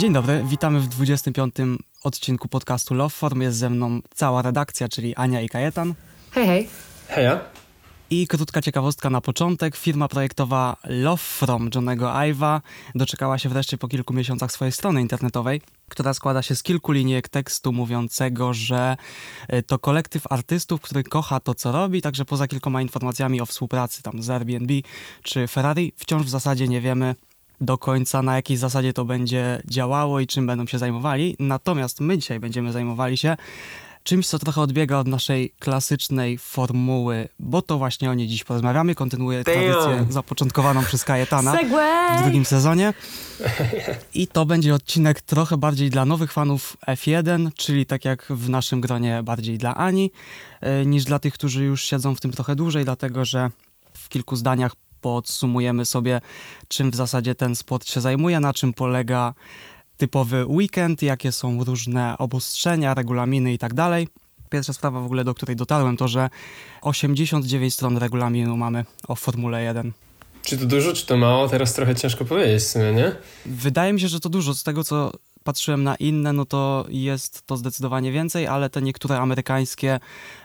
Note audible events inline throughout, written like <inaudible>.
Dzień dobry, witamy w 25. odcinku podcastu Love Form. Jest ze mną cała redakcja, czyli Ania i Kajetan. Hej, hej. Heja. I krótka ciekawostka na początek. Firma projektowa Love From Johnego Ive'a doczekała się wreszcie po kilku miesiącach swojej strony internetowej, która składa się z kilku linijek tekstu mówiącego, że e, to kolektyw artystów, który kocha to, co robi, także poza kilkoma informacjami o współpracy tam z Airbnb czy Ferrari, wciąż w zasadzie nie wiemy, do końca, na jakiej zasadzie to będzie działało i czym będą się zajmowali. Natomiast my dzisiaj będziemy zajmowali się czymś, co trochę odbiega od naszej klasycznej formuły, bo to właśnie o niej dziś porozmawiamy. Kontynuuję tradycję zapoczątkowaną przez Kajetana w drugim sezonie. I to będzie odcinek trochę bardziej dla nowych fanów F1, czyli tak jak w naszym gronie bardziej dla Ani, e, niż dla tych, którzy już siedzą w tym trochę dłużej, dlatego że w kilku zdaniach podsumujemy sobie, czym w zasadzie ten sport się zajmuje, na czym polega typowy weekend, jakie są różne obostrzenia, regulaminy i tak. Pierwsza sprawa w ogóle, do której dotarłem, to że 89 stron regulaminu mamy o Formule 1. Czy to dużo, czy to mało? Teraz trochę ciężko powiedzieć w sumie, nie? Wydaje mi się, że to dużo. Z tego, co patrzyłem na inne, no to jest to zdecydowanie więcej, ale te niektóre amerykańskie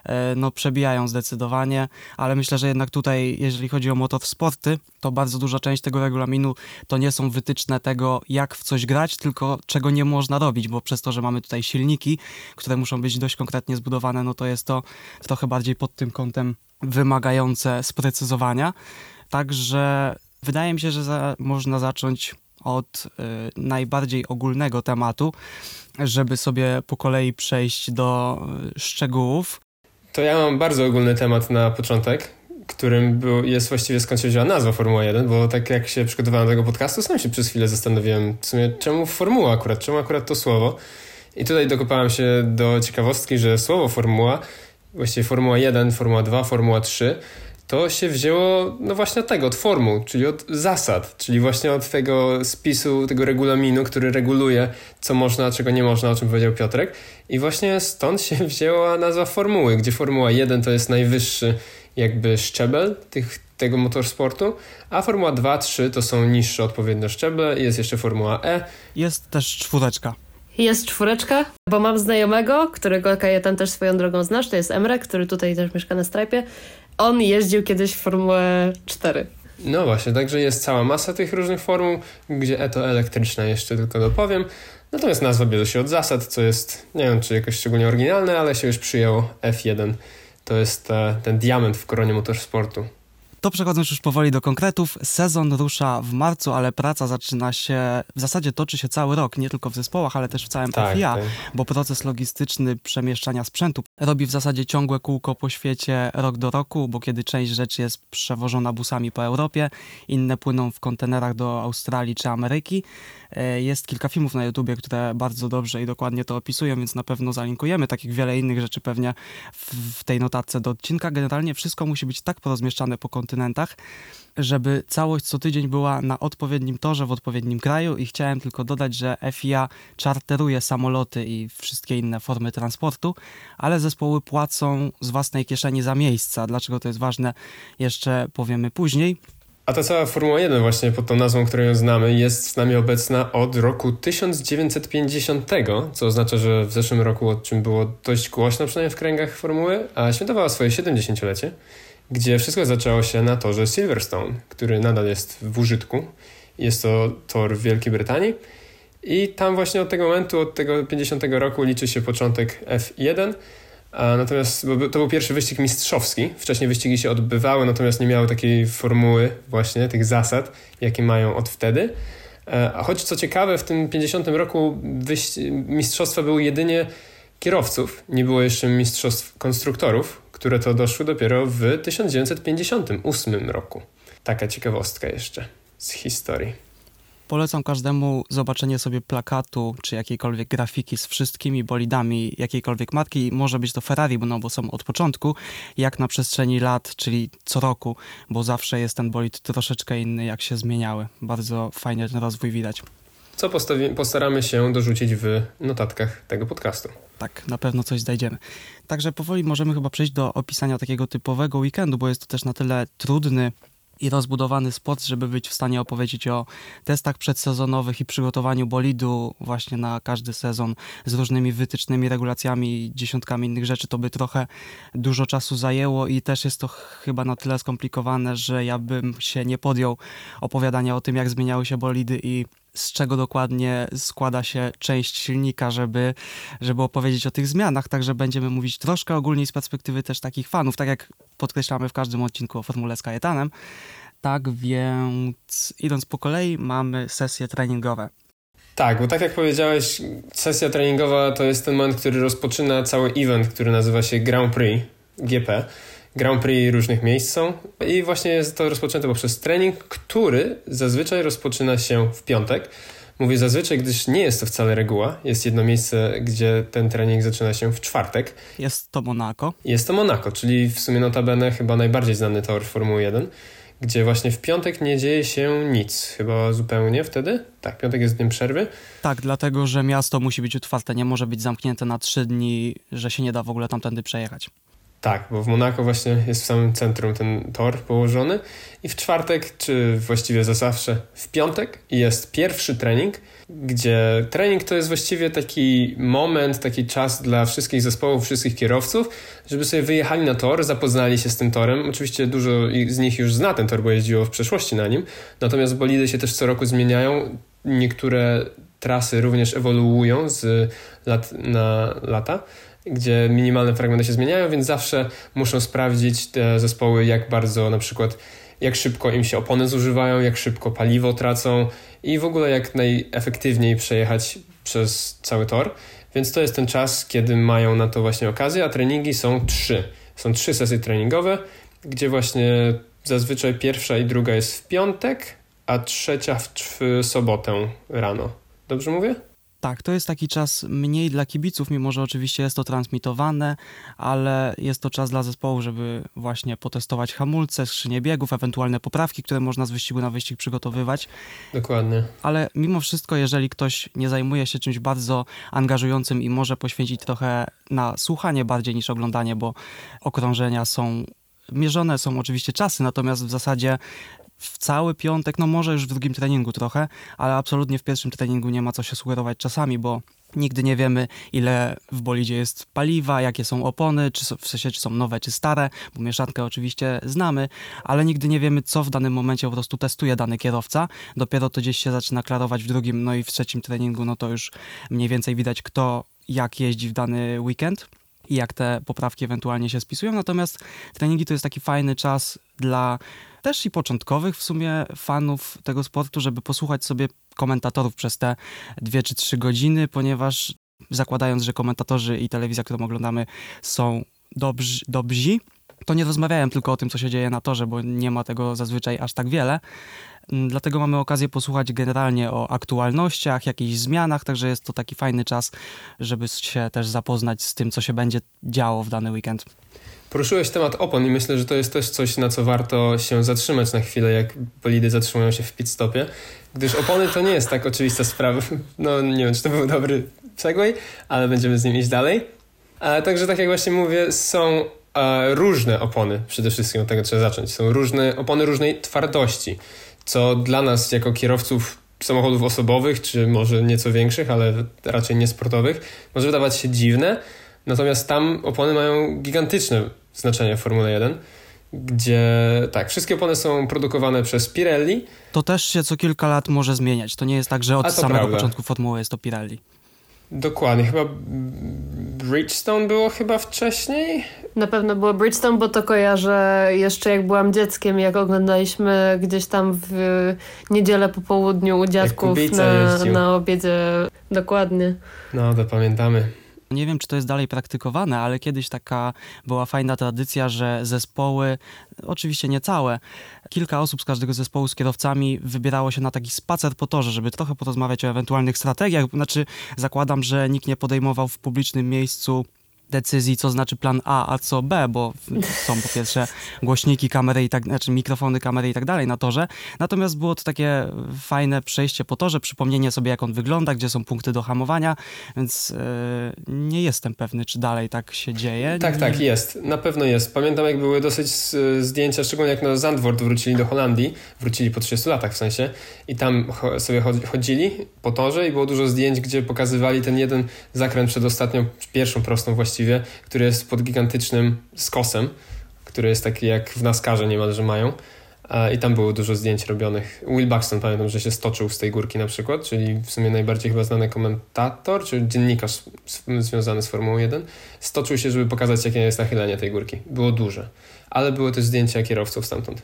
e, no przebijają zdecydowanie, ale myślę, że jednak tutaj, jeżeli chodzi o motorsporty, to bardzo duża część tego regulaminu to nie są wytyczne tego, jak w coś grać, tylko czego nie można robić, bo przez to, że mamy tutaj silniki, które muszą być dość konkretnie zbudowane, no to jest to trochę bardziej pod tym kątem wymagające sprecyzowania. Także wydaje mi się, że za, można zacząć od y, najbardziej ogólnego tematu, żeby sobie po kolei przejść do y, szczegółów. To ja mam bardzo ogólny temat na początek, którym był, jest właściwie skąd się wzięła nazwa Formuła 1, bo tak jak się przygotowałem do tego podcastu, sam się przez chwilę zastanowiłem, w sumie czemu Formuła akurat, czemu akurat to słowo. I tutaj dokopałem się do ciekawostki, że słowo Formuła, właściwie Formuła 1, Formuła 2, Formuła 3 to się wzięło no właśnie od tego, od formuł, czyli od zasad, czyli właśnie od tego spisu, tego regulaminu, który reguluje, co można, czego nie można, o czym powiedział Piotrek. I właśnie stąd się <laughs> wzięła nazwa formuły, gdzie Formuła 1 to jest najwyższy jakby szczebel tych, tego motorsportu, a Formuła 2, 3 to są niższe odpowiednio szczeble, jest jeszcze Formuła E. Jest też czwóreczka. Jest czwóreczka, bo mam znajomego, którego Kajetan też swoją drogą znasz, to jest Emrek, który tutaj też mieszka na Stripe. On jeździł kiedyś w Formułę 4. No właśnie, także jest cała masa tych różnych formuł, gdzie e to elektryczne jeszcze tylko dopowiem. Natomiast nazwa bierze się od zasad, co jest, nie wiem czy jakoś szczególnie oryginalne, ale się już przyjęło F1. To jest e, ten diament w koronie motorsportu. To przechodząc już powoli do konkretów, sezon rusza w marcu, ale praca zaczyna się, w zasadzie toczy się cały rok, nie tylko w zespołach, ale też w całym tak, FIA, tak. bo proces logistyczny przemieszczania sprzętu robi w zasadzie ciągłe kółko po świecie rok do roku, bo kiedy część rzeczy jest przewożona busami po Europie, inne płyną w kontenerach do Australii czy Ameryki. E, jest kilka filmów na YouTubie, które bardzo dobrze i dokładnie to opisują, więc na pewno zalinkujemy, tak jak wiele innych rzeczy pewnie w, w tej notatce do odcinka. Generalnie wszystko musi być tak porozmieszczane po kontynentach, kontynentach, żeby całość co tydzień była na odpowiednim torze w odpowiednim kraju i chciałem tylko dodać, że FIA czarteruje samoloty i wszystkie inne formy transportu, ale zespoły płacą z własnej kieszeni za miejsca. Dlaczego to jest ważne, jeszcze powiemy później. A ta cała Formuła 1 właśnie pod tą nazwą, którą ją znamy, jest z nami obecna od roku 1950, co oznacza, że w zeszłym roku, o czym było dość głośno przynajmniej w kręgach formuły, a świętowała swoje 70-lecie gdzie wszystko zaczęło się na torze Silverstone, który nadal jest w użytku. Jest to tor w Wielkiej Brytanii. I tam właśnie od tego momentu, od tego 50 roku liczy się początek F1. A natomiast to był pierwszy wyścig mistrzowski. Wcześniej wyścigi się odbywały, natomiast nie miały takiej formuły właśnie, tych zasad, jakie mają od wtedy. E, a choć co ciekawe, w tym 50 roku mistrzostwa były jedynie kierowców, nie było jeszcze mistrzostw konstruktorów, które to doszły dopiero w 1958 roku. Taka ciekawostka jeszcze z historii. Polecam każdemu zobaczenie sobie plakatu czy jakiejkolwiek grafiki z wszystkimi bolidami jakiejkolwiek marki. Może być to Ferrari, bo, no, bo są od początku, jak na przestrzeni lat, czyli co roku, bo zawsze jest ten bolid troszeczkę inny, jak się zmieniały. Bardzo fajnie ten rozwój widać. Co postaramy się dorzucić w notatkach tego podcastu. Tak, na pewno coś znajdziemy. Także powoli możemy chyba przejść do opisania takiego typowego weekendu, bo jest to też na tyle trudny i rozbudowany sport, żeby być w stanie opowiedzieć o testach przedsezonowych i przygotowaniu bolidu właśnie na każdy sezon z różnymi wytycznymi, regulacjami i dziesiątkami innych rzeczy, to by trochę dużo czasu zajęło i też jest to chyba na tyle skomplikowane, że ja bym się nie podjął opowiadania o tym, jak zmieniały się bolidy i z czego dokładnie składa się część silnika, żeby, żeby opowiedzieć o tych zmianach, także będziemy mówić troszkę ogólniej z perspektywy też takich fanów, tak jak podkreślamy w każdym odcinku o Formule z Kajetanem. Tak więc idąc po kolei mamy sesje treningowe. Tak, bo tak jak powiedziałeś, sesja treningowa to jest ten moment, który rozpoczyna cały event, który nazywa się Grand Prix GP. Grand Prix różnych miejsc są i właśnie jest to rozpoczęte poprzez trening, który zazwyczaj rozpoczyna się w piątek. Mówię zazwyczaj, gdyż nie jest to wcale reguła. Jest jedno miejsce, gdzie ten trening zaczyna się w czwartek. Jest to Monaco. Jest to Monaco, czyli w sumie notabene chyba najbardziej znany tor Formuły 1, gdzie właśnie w piątek nie dzieje się nic. Chyba zupełnie wtedy? Tak, piątek jest dniem przerwy. Tak, dlatego że miasto musi być otwarte, nie może być zamknięte na trzy dni, że się nie da w ogóle tamtędy przejechać. Tak, bo w Monako właśnie jest w samym centrum ten tor położony i w czwartek, czy właściwie za zawsze w piątek jest pierwszy trening, gdzie trening to jest właściwie taki moment, taki czas dla wszystkich zespołów, wszystkich kierowców, żeby sobie wyjechali na tor, zapoznali się z tym torem. Oczywiście dużo z nich już zna ten tor, bo jeździło w przeszłości na nim, natomiast bolidy się też co roku zmieniają. Niektóre trasy również ewoluują z lat na lata gdzie minimalne fragmenty się zmieniają, więc zawsze muszą sprawdzić te zespoły, jak bardzo na przykład, jak szybko im się opony zużywają, jak szybko paliwo tracą i w ogóle jak najefektywniej przejechać przez cały tor. Więc to jest ten czas, kiedy mają na to właśnie okazję, a treningi są trzy. Są trzy sesje treningowe, gdzie właśnie zazwyczaj pierwsza i druga jest w piątek, a trzecia w, sobotę rano. Dobrze mówię? Tak, to jest taki czas mniej dla kibiców, mimo że oczywiście jest to transmitowane, ale jest to czas dla zespołu, żeby właśnie potestować hamulce, skrzynie biegów, ewentualne poprawki, które można z wyścigu na wyścig przygotowywać. Dokładnie. Ale mimo wszystko, jeżeli ktoś nie zajmuje się czymś bardzo angażującym i może poświęcić trochę na słuchanie bardziej niż oglądanie, bo okrążenia są mierzone są oczywiście czasy, natomiast w zasadzie w cały piątek, no może już w drugim treningu trochę, ale absolutnie w pierwszym treningu nie ma co się sugerować czasami, bo nigdy nie wiemy, ile w bolidzie jest paliwa, jakie są opony, czy w sensie, czy są nowe, czy stare, bo mieszankę oczywiście znamy, ale nigdy nie wiemy, co w danym momencie po prostu testuje dany kierowca. Dopiero to gdzieś się zaczyna klarować w drugim, no i w trzecim treningu, no to już mniej więcej widać, kto jak jeździ w dany weekend i jak te poprawki ewentualnie się spisują. Natomiast treningi to jest taki fajny czas dla też i początkowych w sumie fanów tego sportu, żeby posłuchać sobie komentatorów przez te dwie czy trzy godziny, ponieważ zakładając, że komentatorzy i telewizja, którą oglądamy są dobrzy, dobrzy to nie rozmawiałem tylko o tym, co się dzieje na torze, bo nie ma tego zazwyczaj aż tak wiele. Mm, dlatego mamy okazję posłuchać generalnie o aktualnościach, jakichś zmianach, także jest to taki fajny czas, żeby się też zapoznać z tym, co się będzie działo w dany weekend. Poruszyłeś temat opon i myślę, że to jest też coś, na co warto się zatrzymać na chwilę, jak bolidy zatrzymują się w pit stopie, gdyż opony to nie jest tak oczywista sprawa. <laughs> No nie wiem, czy to był dobry segway, ale będziemy z nim iść dalej. A, także tak jak właśnie mówię, są a, różne opony, przede wszystkim od tego trzeba zacząć. Są różne opony różnej twardości, co dla nas jako kierowców samochodów osobowych, czy może nieco większych, ale raczej niesportowych, może wydawać się dziwne, Natomiast tam opony mają gigantyczne znaczenie w Formule 1, gdzie tak, wszystkie opony są produkowane przez Pirelli. To też się co kilka lat może zmieniać. To nie jest tak, że od samego prawda. początku Formuły jest to Pirelli. Dokładnie, chyba Bridgestone było chyba wcześniej. Na pewno było Bridgestone, bo to kojarzę jeszcze jak byłam dzieckiem, jak oglądaliśmy gdzieś tam w niedzielę po południu u dziadków na, na obiedzie. Dokładnie. No, to pamiętamy. Nie wiem, czy to jest dalej praktykowane, ale kiedyś taka była fajna tradycja, że zespoły, oczywiście nie całe, kilka osób z każdego zespołu z kierowcami wybierało się na taki spacer po torze, żeby trochę porozmawiać o ewentualnych strategiach. Znaczy, zakładam, że nikt nie podejmował w publicznym miejscu decyzji, co znaczy plan A, a co B, bo są po pierwsze głośniki, kamery i tak, znaczy mikrofony, kamery i tak dalej na torze. Natomiast było to takie fajne przejście po torze, przypomnienie sobie, jak on wygląda, gdzie są punkty do hamowania, więc yy, nie jestem pewny, czy dalej tak się dzieje. Tak, nie... tak, jest. Na pewno jest. Pamiętam, jak były dosyć zdjęcia, szczególnie jak na Zandvoort wrócili do Holandii, wrócili po 30 latach w sensie, i tam sobie chodzili po torze i było dużo zdjęć, gdzie pokazywali ten jeden zakręt przed ostatnią, pierwszą prostą właściwie, który jest pod gigantycznym skosem, który jest taki jak w NASCARze niemalże mają. I tam było dużo zdjęć robionych. Will Buxton pamiętam, że się stoczył z tej górki na przykład, czyli w sumie najbardziej chyba znany komentator, czy dziennikarz związany z Formułą 1, stoczył się, żeby pokazać, jakie jest nachylenie tej górki. Było duże. Ale były też zdjęcia kierowców stamtąd.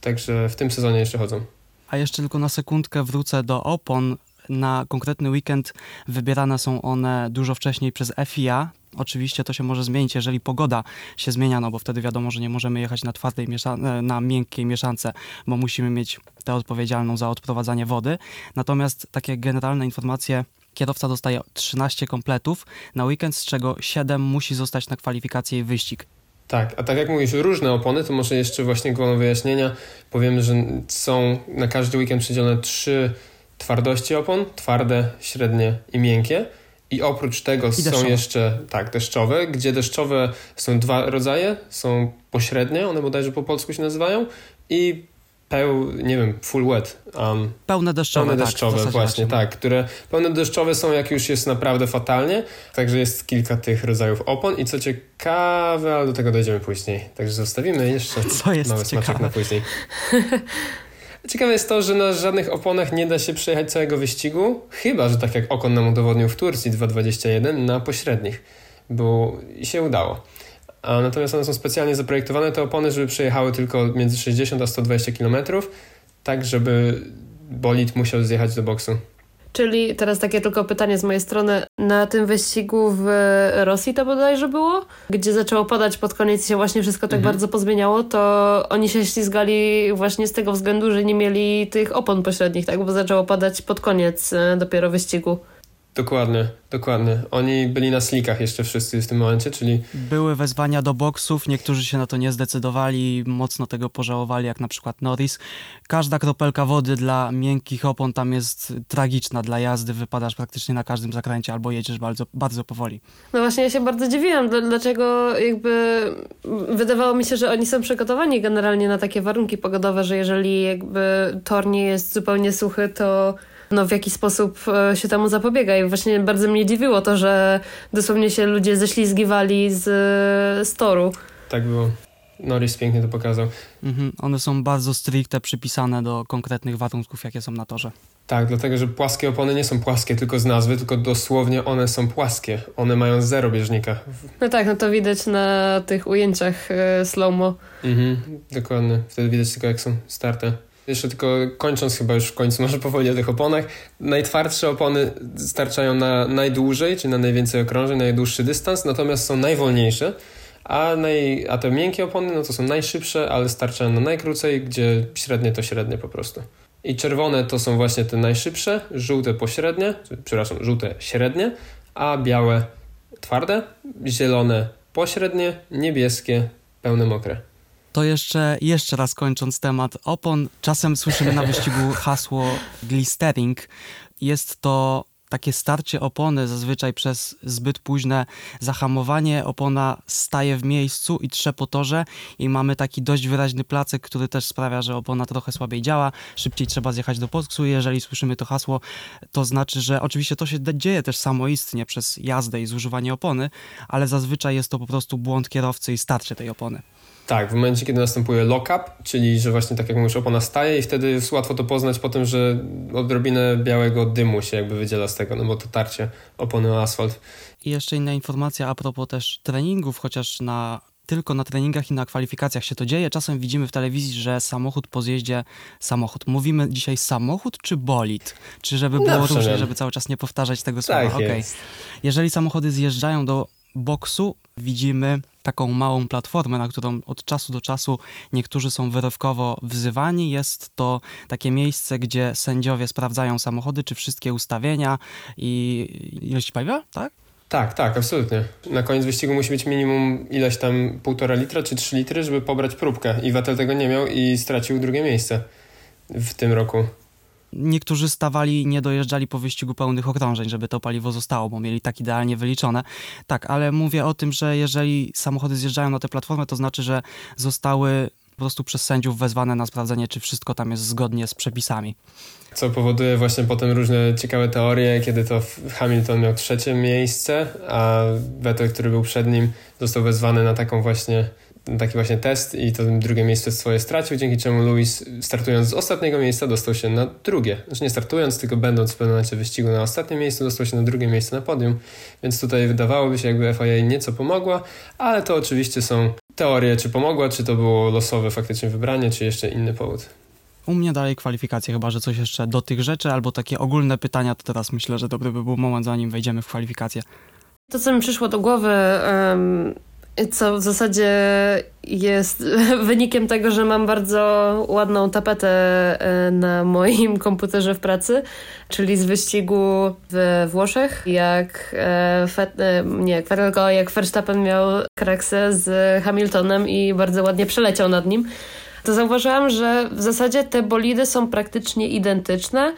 Także w tym sezonie jeszcze chodzą. A jeszcze tylko na sekundkę wrócę do opon. Na konkretny weekend wybierane są one dużo wcześniej przez FIA. Oczywiście to się może zmienić, jeżeli pogoda się zmienia, no bo wtedy wiadomo, że nie możemy jechać na twardej mieszance, na miękkiej mieszance, bo musimy mieć tę odpowiedzialną za odprowadzanie wody. Natomiast takie generalne informacje kierowca dostaje 13 kompletów na weekend, z czego 7 musi zostać na kwalifikację i wyścig. Tak, a tak jak mówisz, różne opony, to może jeszcze właśnie gwolą wyjaśnienia powiemy, że są na każdy weekend przydzielone trzy twardości opon, twarde, średnie i miękkie. I oprócz tego I są jeszcze tak, deszczowe, gdzie deszczowe są dwa rodzaje, są pośrednie, one bodajże po polsku się nazywają, i peł, nie wiem, full wet. Um, pełne deszczowe. Pełne tak, deszczowe, właśnie, tak, które pełne deszczowe są jak już jest naprawdę fatalnie, także jest kilka tych rodzajów opon i co ciekawe, ale do tego dojdziemy później, także zostawimy jeszcze <laughs> co jest mały ciekawe? na później. <laughs> Ciekawe jest to, że na żadnych oponach nie da się przejechać całego wyścigu, chyba, że tak jak Okon nam udowodnił w Turcji 2.21 na pośrednich, bo się udało. A natomiast one są specjalnie zaprojektowane, te opony, żeby przejechały tylko między 60 a 120 km, tak żeby bolid musiał zjechać do boksu. Czyli teraz takie tylko pytanie z mojej strony. Na tym wyścigu w Rosji to bodajże było, gdzie zaczęło padać pod koniec i się właśnie wszystko tak mhm. bardzo pozmieniało, to oni się ślizgali właśnie z tego względu, że nie mieli tych opon pośrednich, tak? Bo zaczęło padać pod koniec e, dopiero wyścigu. Dokładnie, dokładnie. Oni byli na slikach jeszcze wszyscy w tym momencie, czyli... Były wezwania do boksów, niektórzy się na to nie zdecydowali, mocno tego pożałowali, jak na przykład Norris. Każda kropelka wody dla miękkich opon tam jest tragiczna dla jazdy, wypadasz praktycznie na każdym zakręcie albo jedziesz bardzo, bardzo powoli. No właśnie, ja się bardzo dziwiłam, dlaczego jakby wydawało mi się, że oni są przygotowani generalnie na takie warunki pogodowe, że jeżeli jakby tor nie jest zupełnie suchy, to no, w jaki sposób e, się temu zapobiega. I właśnie bardzo mnie dziwiło to, że dosłownie się ludzie ześlizgiwali z, z toru. Tak było. Norris pięknie to pokazał. Mhm. One są bardzo stricte przypisane do konkretnych warunków, jakie są na torze. Tak, dlatego że płaskie opony nie są płaskie tylko z nazwy, tylko dosłownie one są płaskie. One mają zero bieżnika. No tak, no to widać na tych ujęciach y, slow-mo. Mhm, dokładnie. Wtedy widać tylko jak są starte. Jeszcze tylko kończąc chyba już w końcu może powoli o tych oponach. Najtwardsze opony starczają na najdłużej, czyli na najwięcej okrążeń, najdłuższy dystans, natomiast są najwolniejsze. A, naj, a te miękkie opony no to są najszybsze, ale starczają na najkrócej, gdzie średnie to średnie po prostu. I czerwone to są właśnie te najszybsze, żółte pośrednie, przepraszam, żółte średnie, a białe twarde, zielone pośrednie, niebieskie pełne mokre. To jeszcze, jeszcze raz kończąc temat opon, czasem słyszymy na wyścigu <laughs> hasło glistering. Jest to takie starcie opony zazwyczaj przez zbyt późne zahamowanie. Opona staje w miejscu i trze po torze i mamy taki dość wyraźny placek, który też sprawia, że opona trochę słabiej działa. Szybciej trzeba zjechać do boksu. Jeżeli słyszymy to hasło, to znaczy, że oczywiście to się dzieje też samoistnie przez jazdę i zużywanie opony, ale zazwyczaj jest to po prostu błąd kierowcy i starcie tej opony. Tak, w momencie, kiedy następuje lock-up, czyli że właśnie tak jak mówisz, opona staje i wtedy jest łatwo to poznać po tym, że odrobinę białego dymu się jakby wydziela z tego, no bo to tarcie opony o asfalt. I jeszcze inna informacja a propos też treningów, chociaż na tylko na treningach i na kwalifikacjach się to dzieje. Czasem widzimy w telewizji, że samochód po zjeździe, samochód. Mówimy dzisiaj samochód czy bolid? Czy żeby było no, różnie, żeby cały czas nie powtarzać tego słowa? Tak okay. Jeżeli samochody zjeżdżają do boksu, widzimy taką małą platformę, na którą od czasu do czasu niektórzy są wyrywkowo wzywani. Jest to takie miejsce, gdzie sędziowie sprawdzają samochody, czy wszystkie ustawienia i ilość paliwa, tak? Tak, tak, absolutnie. Na koniec wyścigu musi być minimum ileś tam półtora litra czy trzy litry, żeby pobrać próbkę. I Vettel tego nie miał i stracił drugie miejsce w tym roku. Niektórzy stawali i nie dojeżdżali po wyścigu pełnych okrążeń, żeby to paliwo zostało, bo mieli tak idealnie wyliczone. Tak, ale mówię o tym, że jeżeli samochody zjeżdżają na tę platformę, to znaczy, że zostały po prostu przez sędziów wezwane na sprawdzenie, czy wszystko tam jest zgodnie z przepisami. Co powoduje właśnie potem różne ciekawe teorie, kiedy to Hamilton miał trzecie miejsce, a Vettel, który był przed nim, został wezwany na taką właśnie taki właśnie test i to drugie miejsce swoje stracił, dzięki czemu Lewis startując z ostatniego miejsca dostał się na drugie. Znaczy nie startując, tylko będąc w pewnym momencie wyścigu na ostatnim miejscu, dostał się na drugie miejsce na podium, więc tutaj wydawałoby się jakby FIA nieco pomogła, ale to oczywiście są teorie, czy pomogła, czy to było losowe faktycznie wybranie, czy jeszcze inny powód. U mnie dalej kwalifikacje, chyba że coś jeszcze do tych rzeczy, albo takie ogólne pytania, to teraz myślę, że dobry by był moment, zanim wejdziemy w kwalifikacje. To, co mi przyszło do głowy, um, co w zasadzie jest <laughs> wynikiem tego, że mam bardzo ładną tapetę e, na moim <laughs> komputerze w pracy, czyli z wyścigu w Włoszech, jak e, e, nie, tylko jak Verstappen miał kraksę z Hamiltonem i bardzo ładnie przeleciał nad nim to zauważyłam, że w zasadzie te bolidy są praktycznie identyczne.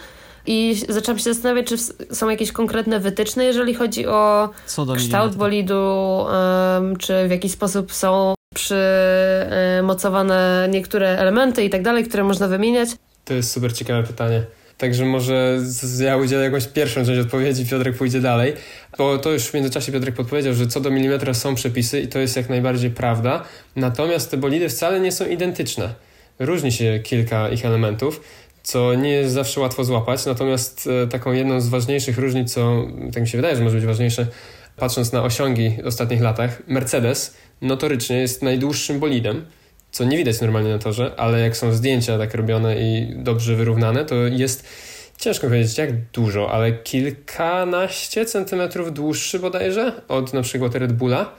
I zaczęłam się zastanawiać, czy są jakieś konkretne wytyczne, jeżeli chodzi o kształt bolidu, um, czy w jakiś sposób są przymocowane niektóre elementy i tak dalej, które można wymieniać. To jest super ciekawe pytanie. Także może ja udzielę jakąś pierwszą część odpowiedzi, Piotrek pójdzie dalej. Bo to już w międzyczasie Piotrek podpowiedział, że co do milimetra są przepisy i to jest jak najbardziej prawda. Natomiast te bolidy wcale nie są identyczne. Różni się kilka ich elementów, co nie jest zawsze łatwo złapać. Natomiast e, taką jedną z ważniejszych różnic, co tak mi się wydaje, że może być ważniejsze, patrząc na osiągi w ostatnich latach, Mercedes notorycznie jest najdłuższym bolidem co nie widać normalnie na torze, ale jak są zdjęcia tak robione i dobrze wyrównane, to jest ciężko powiedzieć jak dużo, ale kilkanaście centymetrów dłuższy bodajże od na przykład Red Bulla,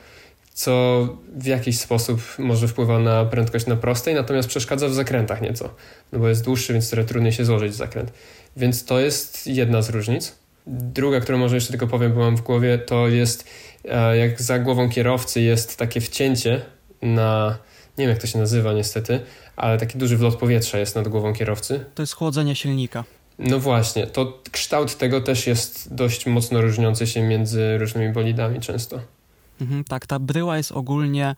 co w jakiś sposób może wpływa na prędkość na prostej, natomiast przeszkadza w zakrętach nieco, no bo jest dłuższy, więc trochę trudniej się złożyć zakręt. Więc to jest jedna z różnic. Druga, którą może jeszcze tylko powiem, bo mam w głowie, to jest e, jak za głową kierowcy jest takie wcięcie na nie wiem jak to się nazywa niestety, ale taki duży wlot powietrza jest nad głową kierowcy. To jest chłodzenie silnika. No właśnie, to kształt tego też jest dość mocno różniący się między różnymi bolidami często. Mhm, tak, ta bryła jest ogólnie,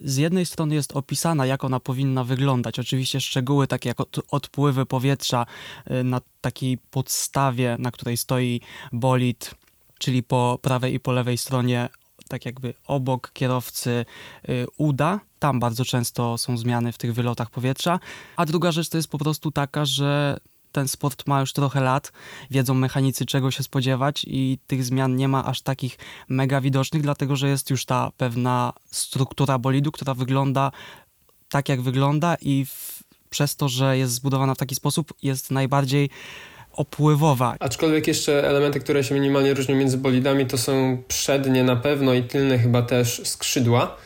z jednej strony jest opisana, jak ona powinna wyglądać. Oczywiście szczegóły, takie jak odpływy powietrza y, na takiej podstawie, na której stoi bolid, czyli po prawej i po lewej stronie tak jakby obok kierowcy y, uda. Tam bardzo często są zmiany w tych wylotach powietrza. A druga rzecz to jest po prostu taka, że ten sport ma już trochę lat, wiedzą mechanicy czego się spodziewać i tych zmian nie ma aż takich mega widocznych, dlatego że jest już ta pewna struktura bolidu, która wygląda tak jak wygląda i w, przez to, że jest zbudowana w taki sposób jest najbardziej opływowa. Aczkolwiek jeszcze elementy, które się minimalnie różnią między bolidami, to są przednie na pewno i tylne chyba też skrzydła.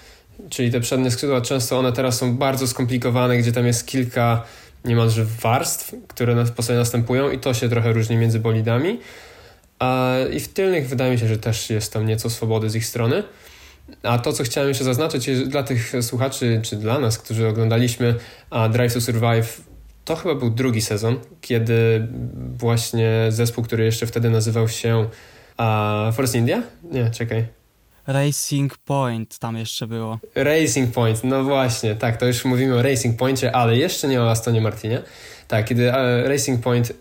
Czyli te przednie skrzydła często one teraz są bardzo skomplikowane, gdzie tam jest kilka niemalże warstw, które po sobie następują i to się trochę różni między bolidami. A, I w tylnych wydaje mi się, że też jest tam nieco swobody z ich strony. A to, co chciałem jeszcze zaznaczyć, dla tych słuchaczy, czy dla nas, którzy oglądaliśmy Drive to Survive to chyba był drugi sezon, kiedy właśnie zespół, który jeszcze wtedy nazywał się Force India? Nie, czekaj. Racing Point tam jeszcze było. Racing Point, no właśnie, tak, to już mówimy o Racing Pointie, ale jeszcze nie o Astonie Martinie. Tak, kiedy Racing Point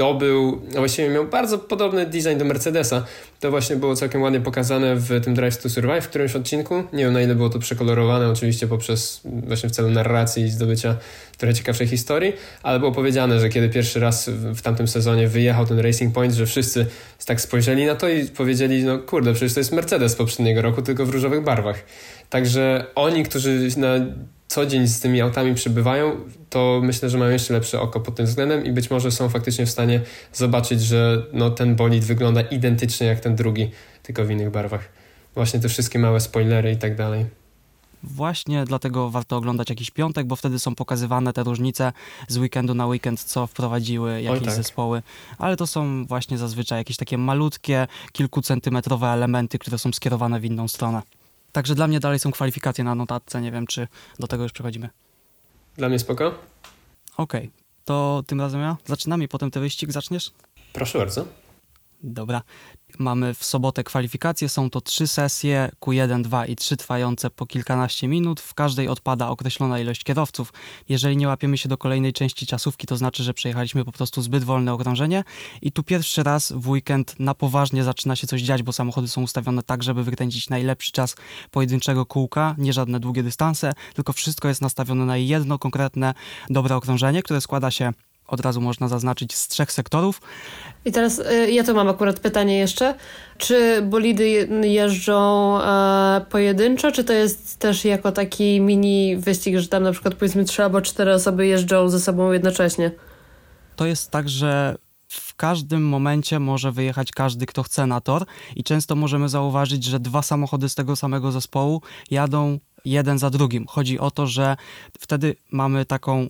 zdobył, no właściwie miał bardzo podobny design do Mercedesa. To właśnie było całkiem ładnie pokazane w tym Drive to Survive w którymś odcinku. Nie wiem na ile było to przekolorowane, oczywiście poprzez właśnie w celu narracji i zdobycia trochę ciekawszej historii, ale było powiedziane, że kiedy pierwszy raz w tamtym sezonie wyjechał ten Racing Point, że wszyscy tak spojrzeli na to i powiedzieli, no kurde, przecież to jest Mercedes poprzedniego roku, tylko w różowych barwach. Także oni, którzy na co dzień z tymi autami przybywają, to myślę, że mają jeszcze lepsze oko pod tym względem i być może są faktycznie w stanie zobaczyć, że no, ten bolid wygląda identycznie jak ten drugi, tylko w innych barwach. Właśnie te wszystkie małe spoilery i tak dalej. Właśnie dlatego warto oglądać jakiś piątek, bo wtedy są pokazywane te różnice z weekendu na weekend, co wprowadziły jakieś tak. zespoły. Ale to są właśnie zazwyczaj jakieś takie malutkie, kilkucentymetrowe elementy, które są skierowane w inną stronę. Także dla mnie dalej są kwalifikacje na notatce. Nie wiem, czy do tego już przechodzimy. Dla mnie spoko? Okej, to tym razem ja zaczynam i potem ty wyścig zaczniesz? Proszę bardzo. Dobra. Mamy w sobotę kwalifikacje, są to trzy sesje Q1, 2 i 3 trwające po kilkanaście minut. W każdej odpada określona ilość kierowców. Jeżeli nie łapiemy się do kolejnej części czasówki, to znaczy, że przejechaliśmy po prostu zbyt wolne okrążenie. I tu pierwszy raz w weekend na poważnie zaczyna się coś dziać, bo samochody są ustawione tak, żeby wykręcić najlepszy czas pojedynczego kółka, nie żadne długie dystanse, tylko wszystko jest nastawione na jedno konkretne, dobre okrążenie, które składa się od razu można zaznaczyć z trzech sektorów. I teraz y, ja tu mam akurat pytanie jeszcze. Czy bolidy je- jeżdżą e, pojedynczo, czy to jest też jako taki mini wyścig, że tam na przykład powiedzmy trzy albo cztery osoby jeżdżą ze sobą jednocześnie? To jest tak, że w każdym momencie może wyjechać każdy, kto chce na tor i często możemy zauważyć, że dwa samochody z tego samego zespołu jadą jeden za drugim. Chodzi o to, że wtedy mamy taką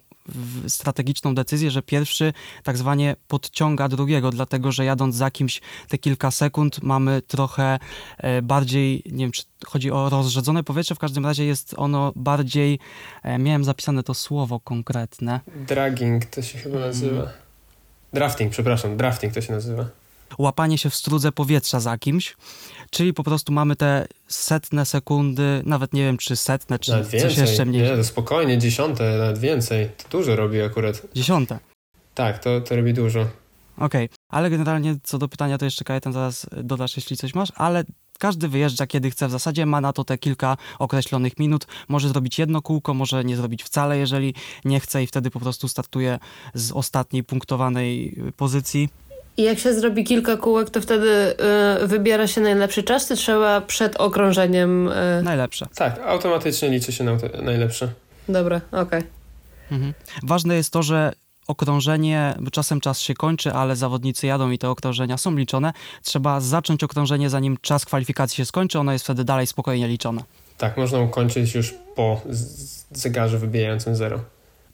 strategiczną decyzję, że pierwszy tak zwanie podciąga drugiego, dlatego że jadąc za kimś te kilka sekund mamy trochę e, bardziej, nie wiem czy chodzi o rozrzedzone powietrze, w każdym razie jest ono bardziej, e, miałem zapisane to słowo konkretne, Dragging to się chyba nazywa. Drafting, przepraszam, drafting to się nazywa. łapanie się w strudze powietrza za kimś, czyli po prostu mamy te setne sekundy, nawet nie wiem czy setne, czy Nawet coś więcej. jeszcze mniej. Nie, to spokojnie, dziesiąte, nawet więcej. To dużo robi akurat. Dziesiąte. Tak, to, to robi dużo. Okej, ale generalnie co do pytania, to jeszcze Kajetan zaraz dodasz, jeśli coś masz, ale każdy wyjeżdża kiedy chce, w zasadzie ma na to te kilka określonych minut, może zrobić jedno kółko, może nie zrobić wcale, jeżeli nie chce i wtedy po prostu startuje z ostatniej punktowanej pozycji. I jak się zrobi kilka kółek, to wtedy y, wybiera się najlepszy czas, czy trzeba przed okrążeniem... Y... Najlepsze. Tak, automatycznie liczy się na najlepsze. Dobra, okej. Mhm. Ważne jest to, że okrążenie, bo czasem czas się kończy, ale zawodnicy jadą i te okrążenia są liczone. Trzeba zacząć okrążenie, zanim czas kwalifikacji się skończy, ono jest wtedy dalej spokojnie liczone. Tak, można ukończyć już po zegarze wybijającym zero.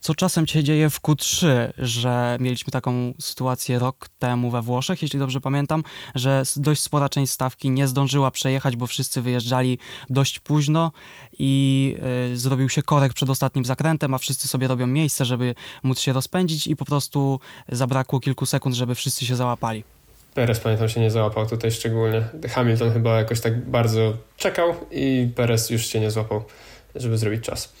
Co czasem się dzieje w Q3, że mieliśmy taką sytuację rok temu we Włoszech, jeśli dobrze pamiętam, że dość spora część stawki nie zdążyła przejechać, bo wszyscy wyjeżdżali dość późno i y, zrobił się korek przed ostatnim zakrętem, a wszyscy sobie robią miejsce, żeby móc się rozpędzić i po prostu zabrakło kilku sekund, żeby wszyscy się załapali. Perez pamiętam się nie załapał tutaj szczególnie. Hamilton chyba jakoś tak bardzo czekał i Perez już się nie złapał, żeby zrobić czas.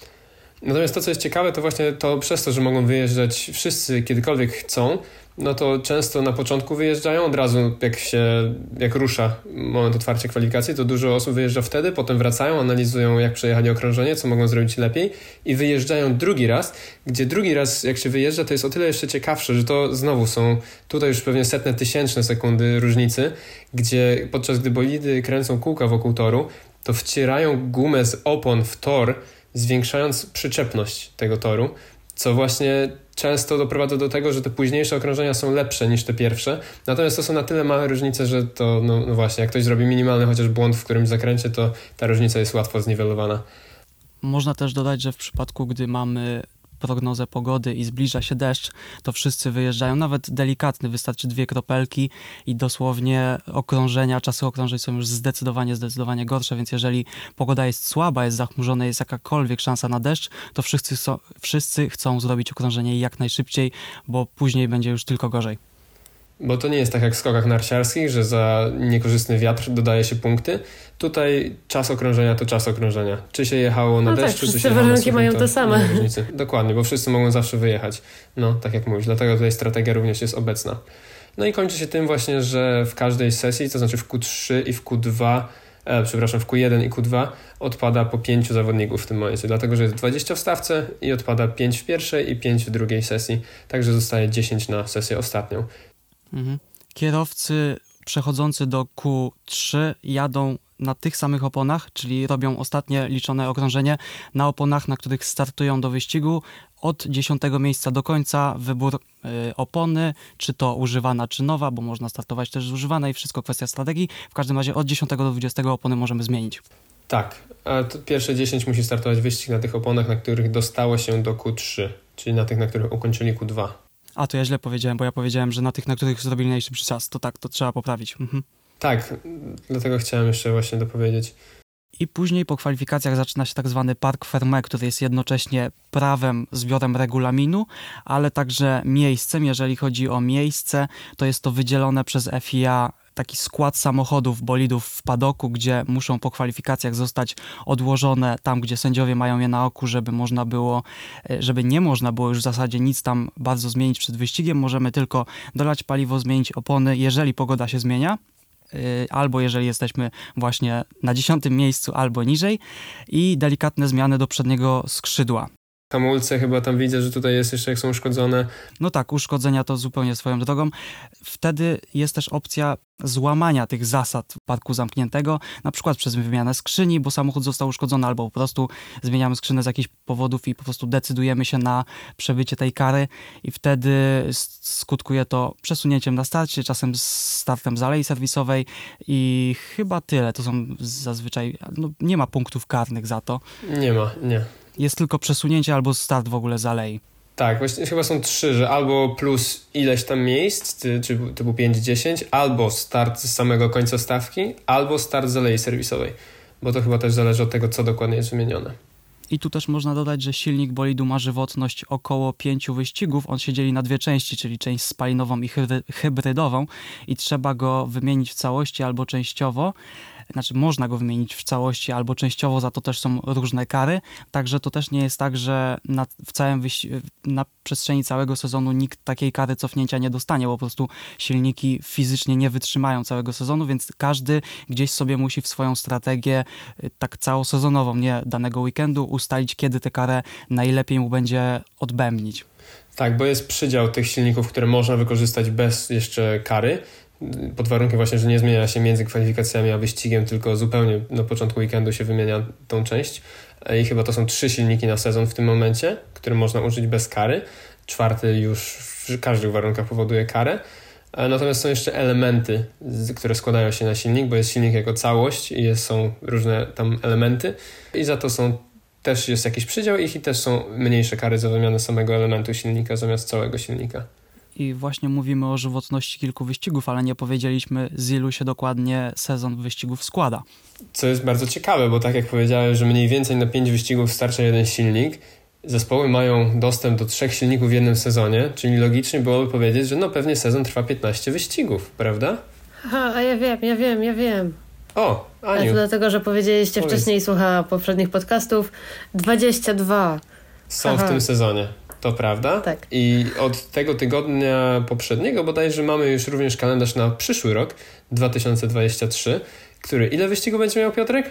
Natomiast to, co jest ciekawe, to właśnie to przez to, że mogą wyjeżdżać wszyscy kiedykolwiek chcą, no to często na początku wyjeżdżają od razu, jak się, jak rusza moment otwarcia kwalifikacji, to dużo osób wyjeżdża wtedy, potem wracają, analizują jak przejechali okrążenie, co mogą zrobić lepiej i wyjeżdżają drugi raz, gdzie drugi raz jak się wyjeżdża, to jest o tyle jeszcze ciekawsze, że to znowu są tutaj już pewnie setne tysięczne sekundy różnicy, gdzie podczas gdy bolidy kręcą kółka wokół toru, to wcierają gumę z opon w tor, zwiększając przyczepność tego toru, co właśnie często doprowadza do tego, że te późniejsze okrążenia są lepsze niż te pierwsze. Natomiast to są na tyle małe różnice, że to, no, no właśnie, jak ktoś zrobi minimalny chociaż błąd w którymś zakręcie, to ta różnica jest łatwo zniwelowana. Można też dodać, że w przypadku, gdy mamy prognozę pogody i zbliża się deszcz, to wszyscy wyjeżdżają, nawet delikatny, wystarczy dwie kropelki i dosłownie okrążenia, czasy okrążeń są już zdecydowanie, zdecydowanie gorsze, więc jeżeli pogoda jest słaba, jest zachmurzona, jest jakakolwiek szansa na deszcz, to wszyscy, chcą- wszyscy chcą zrobić okrążenie jak najszybciej, bo później będzie już tylko gorzej. Bo to nie jest tak jak w skokach narciarskich, że za niekorzystny wiatr dodaje się punkty. Tutaj czas okrążenia to czas okrążenia. Czy się jechało na No tak, deszczu, czy wszyscy się jechało na suchym, mają to te same. Dokładnie, bo wszyscy mogą zawsze wyjechać. No, tak jak mówisz, dlatego tutaj strategia również jest obecna. No i kończy się tym właśnie, że w każdej sesji, to znaczy w Q3 i w Q2, e, przepraszam, w Q1 i Q2 odpada po pięciu zawodników w tym momencie, dlatego że jest 20 w stawce i odpada 5 w pierwszej i 5 w drugiej sesji, także zostaje 10 na sesję ostatnią. Mhm. Kierowcy przechodzący do Q3 jadą na tych samych oponach, czyli robią ostatnie liczone okrążenie na oponach, na których startują do wyścigu. Od 10 miejsca do końca wybór y, opony, czy to używana, czy nowa, bo można startować też z używanej, wszystko kwestia strategii. W każdym razie od 10 do 20 opony możemy zmienić. Tak, a pierwsze 10 musi startować wyścig na tych oponach, na których dostało się do Q3, czyli na tych, na których ukończyli Q2. A to ja źle powiedziałem, bo ja powiedziałem, że na tych, na których zrobili najszybszy czas. To tak, to trzeba poprawić. Mhm. Tak, dlatego chciałem jeszcze właśnie dopowiedzieć. I później po kwalifikacjach zaczyna się tak zwany Park Ferme, który jest jednocześnie prawem, zbiorem regulaminu, ale także miejscem. Jeżeli chodzi o miejsce, to jest to wydzielone przez FIA taki skład samochodów, bolidów w padoku, gdzie muszą po kwalifikacjach zostać odłożone tam, gdzie sędziowie mają je na oku, żeby można było, e, żeby nie można było już w zasadzie nic tam bardzo zmienić przed wyścigiem. Możemy tylko dolać paliwo, zmienić opony, jeżeli pogoda się zmienia y, albo jeżeli jesteśmy właśnie na dziesiątym miejscu, albo niżej i delikatne zmiany do przedniego skrzydła. Hamulce chyba tam widzę, że tutaj jest jeszcze jak są uszkodzone. No tak, uszkodzenia to zupełnie swoją drogą. Wtedy jest też opcja złamania tych zasad parku zamkniętego, na przykład przez wymianę skrzyni, bo samochód został uszkodzony, albo po prostu zmieniamy skrzynę z jakichś powodów i po prostu decydujemy się na przebycie tej kary i wtedy skutkuje to przesunięciem na starcie, czasem startem z alei serwisowej i chyba tyle. To są zazwyczaj, no nie ma punktów karnych za to. Nie ma, nie. Jest tylko przesunięcie albo start w ogóle z alei. Tak, właśnie chyba są trzy, że albo plus ileś tam miejsc, czy typu 5-10, albo start z samego końca stawki, albo start z alei serwisowej, bo to chyba też zależy od tego, co dokładnie jest wymienione. I tu też można dodać, że silnik bolidu ma żywotność około pięciu wyścigów. On się dzieli na dwie części, czyli część spalinową i hybrydową i trzeba go wymienić w całości albo częściowo znaczy można go wymienić w całości albo częściowo, za to też są różne kary, także to też nie jest tak, że na, w całym na przestrzeni całego sezonu nikt takiej kary cofnięcia nie dostanie, bo po prostu silniki fizycznie nie wytrzymają całego sezonu, więc każdy gdzieś sobie musi w swoją strategię y, tak całosezonową, nie danego weekendu, ustalić, kiedy tę karę najlepiej mu będzie odbębnić. Tak, bo jest przydział tych silników, które można wykorzystać bez jeszcze kary pod warunkiem właśnie, że nie zmienia się między kwalifikacjami a wyścigiem, tylko zupełnie na początku weekendu się wymienia tą część. I chyba to są trzy silniki na sezon w tym momencie, które można użyć bez kary. Czwarty już w każdych warunkach powoduje karę. Natomiast są jeszcze elementy, które składają się na silnik, bo jest silnik jako całość i są różne tam elementy i za to są też jest jakiś przydział ich i też są mniejsze kary za wymianę samego elementu silnika zamiast całego silnika i właśnie mówimy o żywotności kilku wyścigów, ale nie powiedzieliśmy z ilu się dokładnie sezon wyścigów składa. Co jest bardzo ciekawe, bo tak jak powiedziałem, że mniej więcej na pięć wyścigów starcza jeden silnik, zespoły mają dostęp do trzech silników w jednym sezonie, czyli logicznie byłoby powiedzieć, że no pewnie sezon trwa 15 wyścigów, prawda? Aha, a ja wiem, ja wiem, ja wiem. O, Aniu. A to dlatego, że powiedzieliście Powiedz. wcześniej, słucha poprzednich podcastów, 22. Są Aha. w tym sezonie. To prawda. Tak. I od tego tygodnia poprzedniego bodajże mamy już również kalendarz na przyszły rok, 2023, który ile wyścigów będzie miał Piotrek?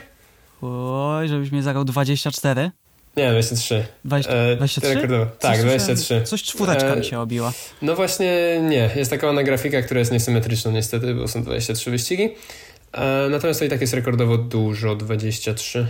Oj, żebyś mnie zagrał 24. Nie, 23. 20, e, 23? Tak, 23. Coś czwóreczka e, mi się obiła. No właśnie nie. Jest taka ładna grafika, która jest niesymetryczna niestety, bo są 23 wyścigi. E, natomiast to i tak jest rekordowo dużo, 23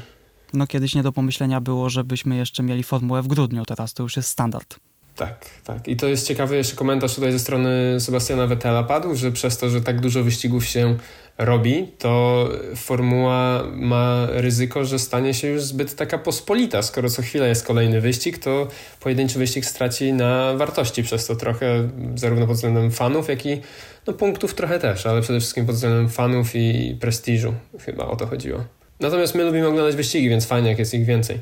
no kiedyś nie do pomyślenia było, żebyśmy jeszcze mieli formułę w grudniu, teraz to już jest standard. Tak, tak. I to jest ciekawy jeszcze komentarz tutaj ze strony Sebastiana Vettela padł, że przez to, że tak dużo wyścigów się robi, to formuła ma ryzyko, że stanie się już zbyt taka pospolita. Skoro co chwilę jest kolejny wyścig, to pojedynczy wyścig straci na wartości przez to trochę, zarówno pod względem fanów, jak i no, punktów trochę też, ale przede wszystkim pod względem fanów i prestiżu. Chyba o to chodziło. Natomiast my lubimy oglądać wyścigi, więc fajnie, jak jest ich więcej.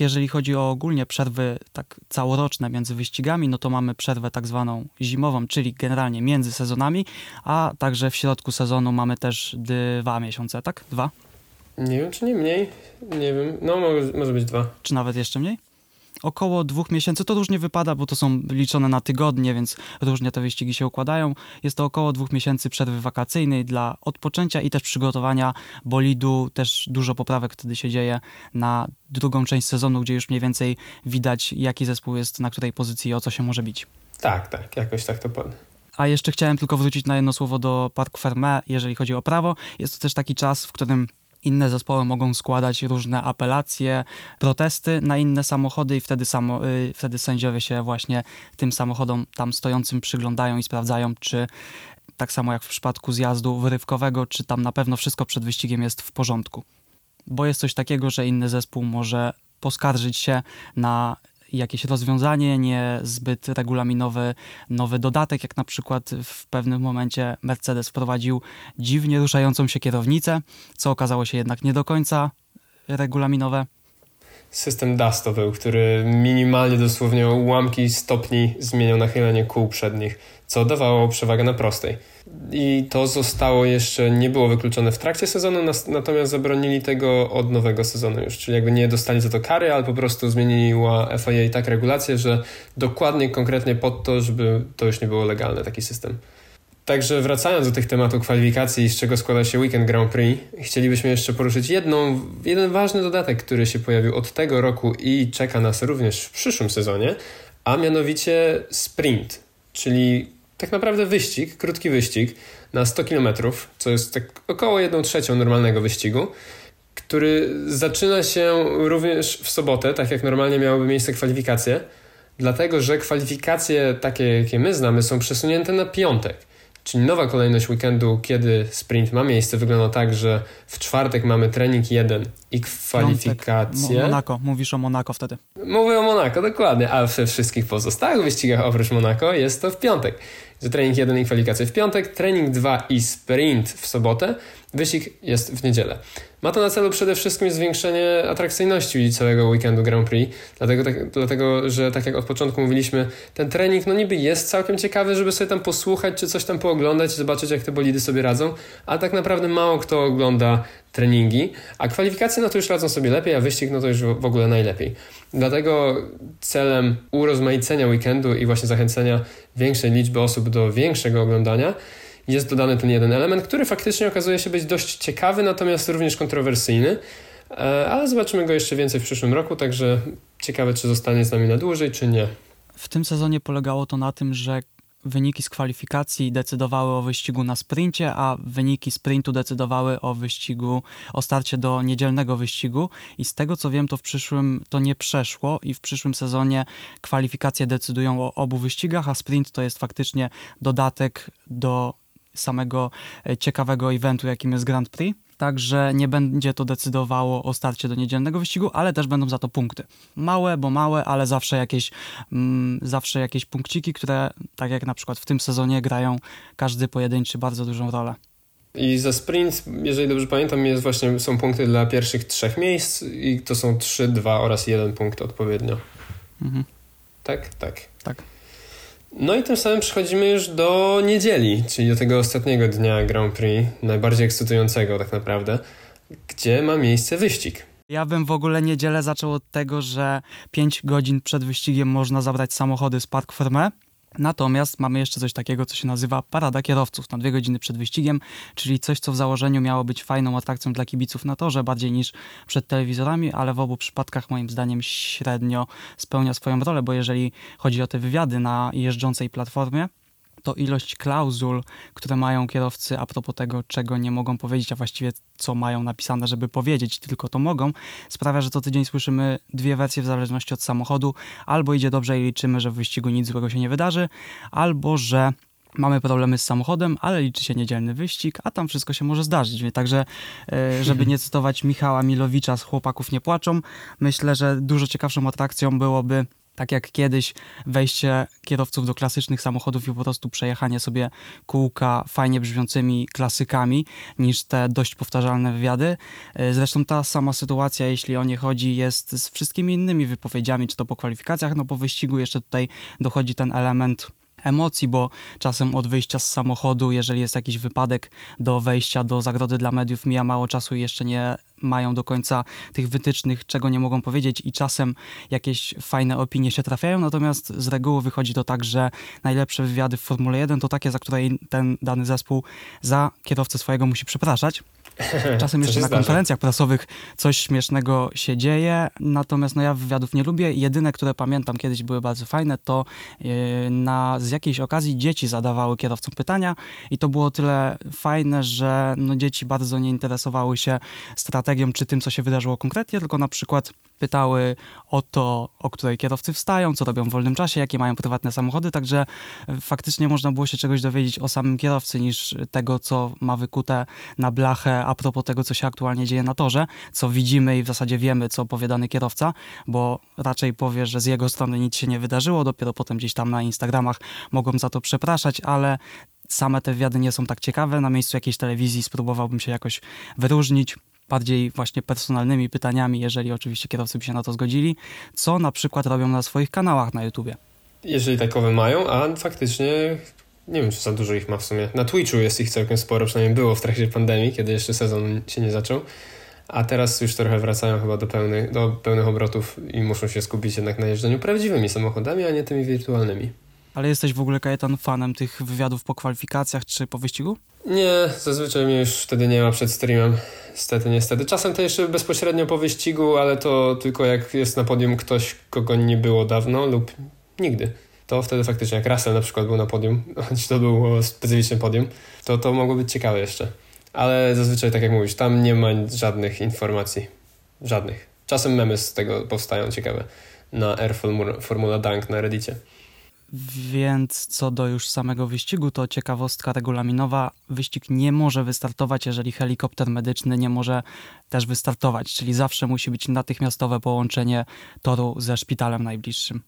Jeżeli chodzi o ogólnie przerwy tak całoroczne między wyścigami, no to mamy przerwę tak zwaną zimową, czyli generalnie między sezonami, a także w środku sezonu mamy też dwa miesiące, tak? Dwa? Nie wiem, czy nie mniej. Nie wiem. No, może, może być dwa. Czy nawet jeszcze mniej? Około dwóch miesięcy. To różnie wypada, bo to są liczone na tygodnie, więc różnie te wyścigi się układają. Jest to około dwóch miesięcy przerwy wakacyjnej dla odpoczęcia i też przygotowania bolidu. Też dużo poprawek wtedy się dzieje na drugą część sezonu, gdzie już mniej więcej widać, jaki zespół jest na której pozycji i o co się może bić. Tak, tak, jakoś tak to powiem. A jeszcze chciałem tylko wrócić na jedno słowo do Park Ferme, jeżeli chodzi o prawo. Jest to też taki czas, w którym inne zespoły mogą składać różne apelacje, protesty na inne samochody i wtedy, samo, y, wtedy sędziowie się właśnie tym samochodom tam stojącym przyglądają i sprawdzają, czy tak samo jak w przypadku zjazdu wyrywkowego, czy tam na pewno wszystko przed wyścigiem jest w porządku. bo jest coś takiego, że inny zespół może poskarżyć się na jakieś rozwiązanie, nie zbyt regulaminowy nowy dodatek, jak na przykład w pewnym momencie Mercedes wprowadził dziwnie ruszającą się kierownicę, co okazało się jednak nie do końca regulaminowe. System DAS to był, który minimalnie dosłownie ułamki stopni zmieniał nachylenie kół przednich, co dawało przewagę na prostej. I to zostało jeszcze, nie było wykluczone w trakcie sezonu, natomiast zabronili tego od nowego sezonu już, czyli jakby nie dostali za to kary, ale po prostu zmieniła FIA tak regulację, że dokładnie, konkretnie pod to, żeby to już nie było legalne, taki system. Także wracając do tych tematów kwalifikacji, z czego składa się Weekend Grand Prix, chcielibyśmy jeszcze poruszyć jedną, jeden ważny dodatek, który się pojawił od tego roku i czeka nas również w przyszłym sezonie, a mianowicie sprint, czyli tak naprawdę wyścig, krótki wyścig na 100 km, co jest tak około 1 trzecią normalnego wyścigu, który zaczyna się również w sobotę, tak jak normalnie miałyby miejsce kwalifikacje, dlatego że kwalifikacje takie, jakie my znamy, są przesunięte na piątek. Czyli nowa kolejność weekendu, kiedy sprint ma miejsce, wygląda tak, że w czwartek mamy trening jeden i kwalifikacje. Monako, mówisz o Monako wtedy. Mówię o Monako, dokładnie, a we wszystkich pozostałych wyścigach oprócz Monako jest to w piątek. Że trening jeden i kwalifikacje w piątek, trening dwa i sprint w sobotę, wyścig jest w niedzielę. Ma to na celu przede wszystkim zwiększenie atrakcyjności całego weekendu Grand Prix, dlatego, tak, dlatego że tak jak od początku mówiliśmy, ten trening no niby jest całkiem ciekawy, żeby sobie tam posłuchać, czy coś tam pooglądać, zobaczyć jak te bolidy sobie radzą, a tak naprawdę mało kto ogląda treningi, a kwalifikacje no to już radzą sobie lepiej, a wyścig no to już w ogóle najlepiej. Dlatego celem urozmaicenia weekendu i właśnie zachęcenia większej liczby osób do większego oglądania jest dodany ten jeden element, który faktycznie okazuje się być dość ciekawy, natomiast również kontrowersyjny. E, ale zobaczymy go jeszcze więcej w przyszłym roku, także ciekawe, czy zostanie z nami na dłużej, czy nie. W tym sezonie polegało to na tym, że wyniki z kwalifikacji decydowały o wyścigu na sprincie, a wyniki sprintu decydowały o wyścigu, o starcie do niedzielnego wyścigu i z tego co wiem to w przyszłym to nie przeszło i w przyszłym sezonie kwalifikacje decydują o obu wyścigach, a sprint to jest faktycznie dodatek do samego e, ciekawego eventu, jakim jest Grand Prix. Także nie będzie to decydowało o starcie do niedzielnego wyścigu, ale też będą za to punkty. Małe, bo małe, ale zawsze jakieś, mm, zawsze jakieś punkciki, które, tak jak na przykład w tym sezonie, grają każdy pojedynczy bardzo dużą rolę. I za sprint, jeżeli dobrze pamiętam, jest właśnie, są punkty dla pierwszych trzech miejsc i to są 3, 2 oraz 1 punkt odpowiednio. Mhm. Tak? Tak. Tak. No i tym samym przechodzimy już do niedzieli, czyli do tego ostatniego dnia Grand Prix, najbardziej ekscytującego tak naprawdę, gdzie ma miejsce wyścig. Ja bym w ogóle niedzielę zaczął od tego, że 5 godzin przed wyścigiem można zabrać samochody z Park Fermé Natomiast mamy jeszcze coś takiego, co się nazywa parada kierowców na dwie godziny przed wyścigiem, czyli coś, co w założeniu miało być fajną atrakcją dla kibiców na torze, bardziej niż przed telewizorami, ale w obu przypadkach moim zdaniem średnio spełnia swoją rolę, bo jeżeli chodzi o te wywiady na jeżdżącej platformie, to ilość klauzul, które mają kierowcy a propos tego, czego nie mogą powiedzieć, a właściwie co mają napisane, żeby powiedzieć, tylko to mogą, sprawia, że co tydzień słyszymy dwie wersje w zależności od samochodu. Albo idzie dobrze i liczymy, że w wyścigu nic złego się nie wydarzy, albo że mamy problemy z samochodem, ale liczy się niedzielny wyścig, a tam wszystko się może zdarzyć. Także, e, żeby nie cytować Michała Milowicza z Chłopaków nie płaczą, myślę, że dużo ciekawszą atrakcją byłoby tak jak kiedyś wejście kierowców do klasycznych samochodów i po prostu przejechanie sobie kółka fajnie brzmiącymi klasykami niż te dość powtarzalne wywiady. E, zresztą ta sama sytuacja, jeśli o nie chodzi, jest z wszystkimi innymi wypowiedziami, czy to po kwalifikacjach, no po wyścigu jeszcze tutaj dochodzi ten element emocji, bo czasem od wyjścia z samochodu, jeżeli jest jakiś wypadek, do wejścia do zagrody dla mediów mija mało czasu i jeszcze nie mają do końca tych wytycznych, czego nie mogą powiedzieć i czasem jakieś fajne opinie się trafiają, natomiast z reguły wychodzi to tak, że najlepsze wywiady w Formule 1 to takie, za które ten dany zespół za kierowcę swojego musi przepraszać. <laughs> Czasem jeszcze na konferencjach prasowych coś śmiesznego się dzieje, natomiast no ja wywiadów nie lubię. Jedyne, które pamiętam kiedyś były bardzo fajne, to yy, na, z jakiejś okazji dzieci zadawały kierowcom pytania i to było tyle fajne, że no, dzieci bardzo nie interesowały się strategią strategią czy tym, co się wydarzyło konkretnie, tylko na przykład pytały o to, o której kierowcy wstają, co robią w wolnym czasie, jakie mają prywatne samochody, także faktycznie można było się czegoś dowiedzieć o samym kierowcy niż tego, co ma wykute na blachę a propos tego, co się aktualnie dzieje na torze, co widzimy i w zasadzie wiemy, co powie dany kierowca, bo raczej powie, że z jego strony nic się nie wydarzyło, dopiero potem gdzieś tam na Instagramach mogą za to przepraszać, ale same te wywiady nie są tak ciekawe. Na miejscu jakiejś telewizji spróbowałbym się jakoś wyróżnić bardziej właśnie personalnymi pytaniami, jeżeli oczywiście kierowcy by się na to zgodzili, co na przykład robią na swoich kanałach na YouTubie. Jeżeli takowe mają, a faktycznie nie wiem, czy za dużo ich ma w sumie. Na Twitchu jest ich całkiem sporo, przynajmniej było w trakcie pandemii, kiedy jeszcze sezon się nie zaczął. A teraz już trochę wracają chyba do pełnych, do pełnych obrotów i muszą się skupić jednak na jeżdżeniu prawdziwymi samochodami, a nie tymi wirtualnymi. Ale jesteś w ogóle, Kajetan, fanem tych wywiadów po kwalifikacjach czy po wyścigu? Nie, zazwyczaj mnie już wtedy nie ma przed streamem. Niestety, niestety. Czasem to jeszcze bezpośrednio po wyścigu, ale to tylko jak jest na podium ktoś, kogo nie było dawno lub nigdy. To wtedy faktycznie, jak Russell na przykład był na podium, <laughs> choć to było specyficzne podium, to to mogło być ciekawe jeszcze. Ale zazwyczaj, tak jak mówisz, tam nie ma żadnych informacji. Żadnych. Czasem memy z tego powstają ciekawe na Air Formula Dunk na Reddicie. Więc co do już samego wyścigu, to ciekawostka regulaminowa. Wyścig nie może wystartować, jeżeli helikopter medyczny nie może też wystartować, czyli zawsze musi być natychmiastowe połączenie toru ze szpitalem najbliższym.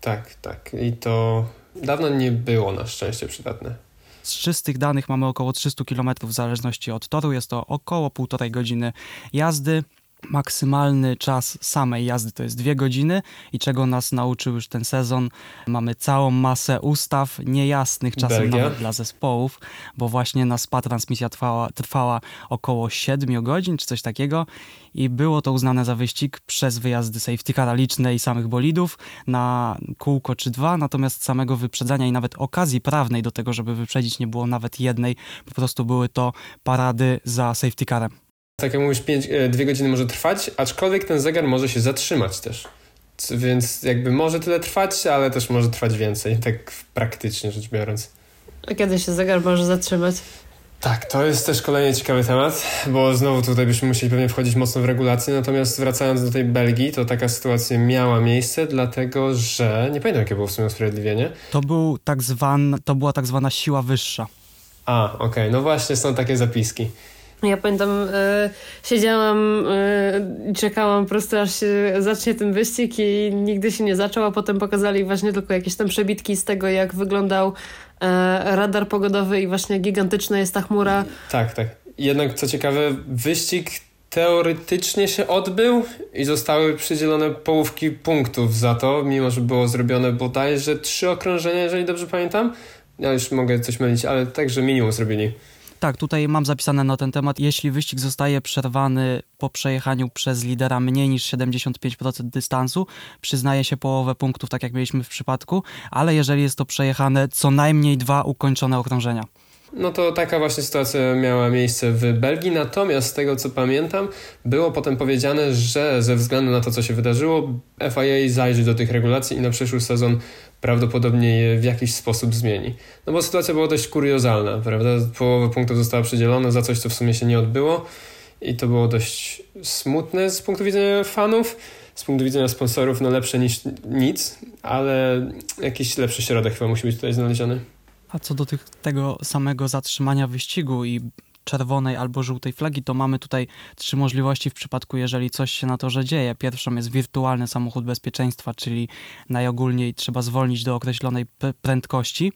Tak, tak. I to dawno nie było na szczęście przydatne. Z czystych danych mamy około 300 km w zależności od toru. Jest to około półtorej godziny jazdy. Maksymalny czas samej jazdy to jest dwie godziny i czego nas nauczył już ten sezon. Mamy całą masę ustaw niejasnych czasem Belgia. nawet dla zespołów, bo właśnie na SPA transmisja trwała, trwała około 7 godzin czy coś takiego i było to uznane za wyścig przez wyjazdy safety cara liczne i samych bolidów na kółko czy dwa, natomiast samego wyprzedzania i nawet okazji prawnej do tego, żeby wyprzedzić nie było nawet jednej, po prostu były to parady za safety carem tak jak mówisz, 5, 2 e, godziny może trwać, aczkolwiek ten zegar może się zatrzymać też. Więc jakby może tyle trwać, ale też może trwać więcej, tak praktycznie rzecz biorąc. A kiedy się zegar może zatrzymać? Tak, to jest też kolejny ciekawy temat, bo znowu tutaj byśmy musieli pewnie wchodzić mocno w regulacje, natomiast wracając do tej Belgii, to taka sytuacja miała miejsce, dlatego że, nie pamiętam jakie było w sumie usprawiedliwienie. To, był tak zwan, to była tak zwana siła wyższa. A, okej, okay. no właśnie są takie zapiski. Ja pamiętam, e, siedziałam e, i czekałam po prostu aż się zacznie ten wyścig i nigdy się nie zaczął, a potem pokazali właśnie tylko jakieś tam przebitki z tego, jak wyglądał e, radar pogodowy i właśnie gigantyczna jest ta chmura. Tak, tak. Jednak co ciekawe, wyścig teoretycznie się odbył i zostały przydzielone połówki punktów za to, mimo że było zrobione bodajże trzy okrążenia, jeżeli dobrze pamiętam. Ja już mogę coś mylić, ale także minimum zrobili. Tak, tutaj mam zapisane na ten temat. Jeśli wyścig zostaje przerwany po przejechaniu przez lidera mniej niż 75% dystansu, przyznaje się połowę punktów, tak jak mieliśmy w przypadku, ale jeżeli jest to przejechane co najmniej dwa ukończone okrążenia. No to taka właśnie sytuacja miała miejsce w Belgii, natomiast z tego co pamiętam, było potem powiedziane, że ze względu na to, co się wydarzyło, FIA zajrzy do tych regulacji i na przyszły sezon prawdopodobnie je w jakiś sposób zmieni. No bo sytuacja była dość kuriozalna, prawda? Połowa punktów została przydzielona za coś, co w sumie się nie odbyło i to było dość smutne z punktu widzenia fanów. Z punktu widzenia sponsorów, no lepsze niż nic, ale jakiś lepszy środek chyba musi być tutaj znaleziony. A co do tych, tego samego zatrzymania wyścigu i czerwonej albo żółtej flagi, to mamy tutaj trzy możliwości w przypadku, jeżeli coś się na torze dzieje. Pierwszą jest wirtualny samochód bezpieczeństwa, czyli najogólniej trzeba zwolnić do określonej prędkości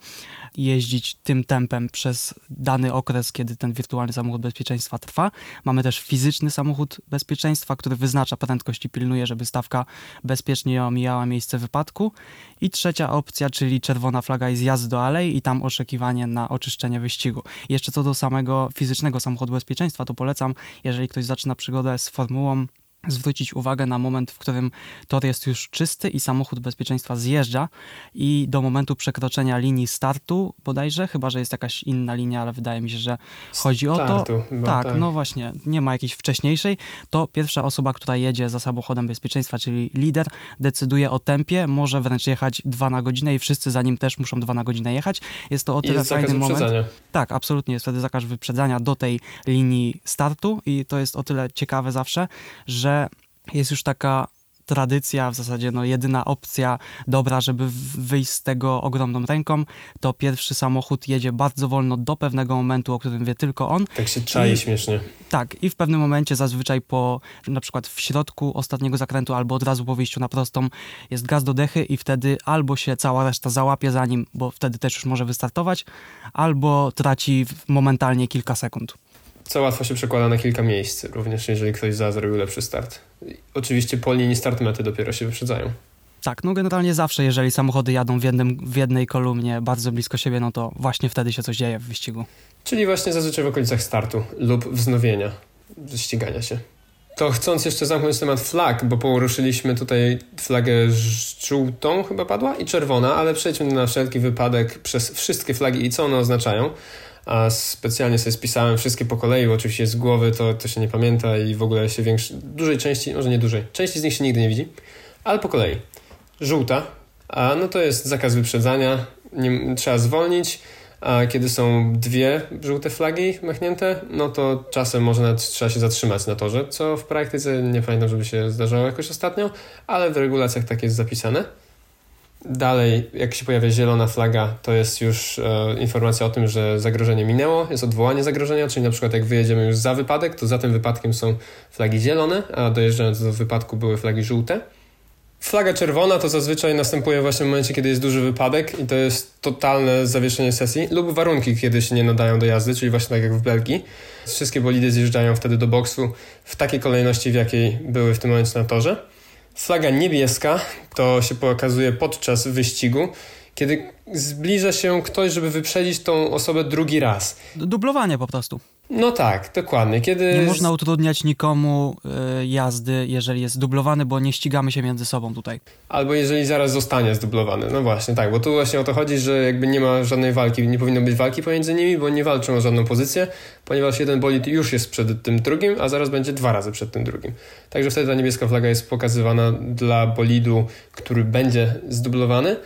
jeździć tym tempem przez dany okres, kiedy ten wirtualny samochód bezpieczeństwa trwa. Mamy też fizyczny samochód bezpieczeństwa, który wyznacza prędkość i pilnuje, żeby stawka bezpiecznie omijała miejsce wypadku. I trzecia opcja, czyli czerwona flaga i zjazd do alei i tam oczekiwanie na oczyszczenie wyścigu. Jeszcze co do samego fizycznego samochodu bezpieczeństwa, to polecam, jeżeli ktoś zaczyna przygodę z formułą, zwrócić uwagę na moment, w którym tor jest już czysty i samochód bezpieczeństwa zjeżdża i do momentu przekroczenia linii startu bodajże, chyba że jest jakaś inna linia, ale wydaje mi się, że chodzi o to. Startu, chyba Tak, tak. no właśnie, nie ma jakiejś wcześniejszej. To pierwsza osoba, która jedzie za samochodem bezpieczeństwa, czyli lider, decyduje o tempie, może wręcz jechać dwa na godzinę i wszyscy za nim też muszą dwa na godzinę jechać. Jest to o tyle jest fajny moment. Tak, absolutnie jest wtedy zakaz wyprzedzania do tej linii startu i to jest o tyle ciekawe zawsze, że jest już taka tradycja, w zasadzie no, jedyna opcja dobra, żeby wyjść z tego ogromną ręką, to pierwszy samochód jedzie bardzo wolno do pewnego momentu, o którym wie tylko on. Tak się czai I- śmiesznie. Tak, i w pewnym momencie zazwyczaj po, na przykład w środku ostatniego zakrętu albo od razu po wyjściu na prostą jest gaz do dechy i wtedy albo się cała reszta załapie za nim, bo wtedy też już może wystartować, albo traci momentalnie kilka sekund. Co łatwo się przekłada na kilka miejsc, również jeżeli ktoś za zrobił lepszy start. Oczywiście po linii start mety dopiero się wyprzedzają. Tak, no generalnie zawsze, jeżeli samochody jadą w, jednym, w jednej kolumnie bardzo blisko siebie, no to właśnie wtedy się coś dzieje w wyścigu. Czyli właśnie zazwyczaj w okolicach startu lub wznowienia ścigania się. To chcąc jeszcze zamknąć temat flag, bo poruszyliśmy tutaj flagę żółtą, chyba padła, i czerwona, ale przejdźmy na wszelki wypadek przez wszystkie flagi i co one oznaczają. A specjalnie sobie spisałem wszystkie po kolei, bo oczywiście z głowy to, to się nie pamięta i w ogóle się większy, dużej części, może nie dużej, części z nich się nigdy nie widzi, ale po kolei. Żółta, a no to jest zakaz wyprzedzania, nie, trzeba zwolnić, a kiedy są dwie żółte flagi machnięte, no to czasem może trzeba się zatrzymać na torze, co w praktyce nie pamiętam, żeby się zdarzało jakoś ostatnio, ale w regulacjach tak jest zapisane. Dalej, jak się pojawia zielona flaga, to jest już e, informacja o tym, że zagrożenie minęło, jest odwołanie zagrożenia, czyli na przykład jak wyjedziemy już za wypadek, to za tym wypadkiem są flagi zielone, a dojeżdżając do wypadku były flagi żółte. Flaga czerwona to zazwyczaj następuje właśnie w momencie, kiedy jest duży wypadek i to jest totalne zawieszenie sesji lub warunki, kiedy się nie nadają do jazdy, czyli właśnie tak jak w Belgii. Wszystkie bolidy zjeżdżają wtedy do boksu w takiej kolejności, w jakiej były w tym momencie na torze. Flaga niebieska to się pokazuje podczas wyścigu, kiedy zbliża się ktoś, żeby wyprzedzić tą osobę drugi raz. Dublowanie po prostu. No tak, dokładnie. Kiedy Nie można utrudniać nikomu y, jazdy, jeżeli jest dublowany, bo nie ścigamy się między sobą tutaj. Albo jeżeli zaraz zostanie zdublowany. No właśnie, tak, bo tu właśnie o to chodzi, że jakby nie ma żadnej walki, nie powinno być walki pomiędzy nimi, bo nie walczą o żadną pozycję, ponieważ jeden bolid już jest przed tym drugim, a zaraz będzie dwa razy przed tym drugim. Także wtedy ta niebieska flaga jest pokazywana dla bolidu, który będzie zdublowany.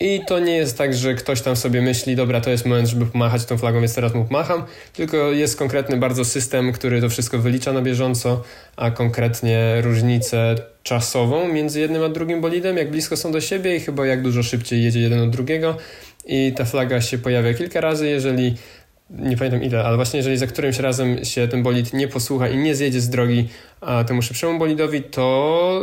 I to nie jest tak, że ktoś tam sobie myśli, dobra, to jest moment, żeby pomachać tą flagą, więc teraz mu pomacham, tylko jest konkretny bardzo system, który to wszystko wylicza na bieżąco, a konkretnie różnicę czasową między jednym a drugim bolidem, jak blisko są do siebie i chyba jak dużo szybciej jedzie jeden od drugiego. I ta flaga się pojawia kilka razy, jeżeli nie pamiętam ile, ale właśnie jeżeli za którymś razem się ten bolid nie posłucha i nie zjedzie z drogi a temu szybszemu bolidowi, to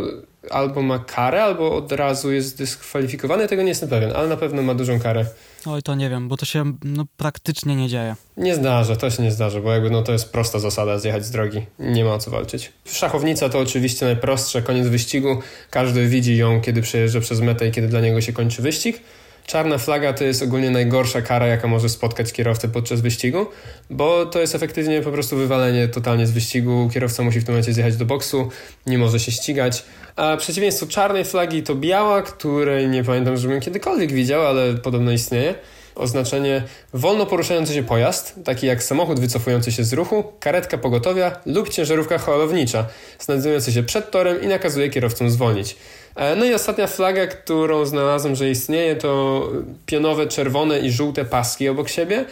albo ma karę, albo od razu jest dyskwalifikowany. Tego nie jestem pewien, ale na pewno ma dużą karę. Oj, to nie wiem, bo to się no, praktycznie nie dzieje. Nie zdarza, to się nie zdarza, bo jakby no to jest prosta zasada zjechać z drogi. Nie ma o co walczyć. Szachownica to oczywiście najprostsze, koniec wyścigu. Każdy widzi ją, kiedy przejeżdża przez metę i kiedy dla niego się kończy wyścig. Czarna flaga to jest ogólnie najgorsza kara, jaka może spotkać kierowcę podczas wyścigu, bo to jest efektywnie po prostu wywalenie totalnie z wyścigu. Kierowca musi w tym momencie zjechać do boksu, nie może się ścigać. A przeciwieństwo czarnej flagi to biała, której nie pamiętam, żebym kiedykolwiek widział, ale podobno istnieje. Oznaczenie wolno poruszający się pojazd, taki jak samochód wycofujący się z ruchu, karetka pogotowia lub ciężarówka holownicza, znajdujący się przed torem i nakazuje kierowcom zwolnić. E, No i ostatnia flaga, którą znalazłem, że istnieje, to pionowe czerwone i żółte paski obok siebie,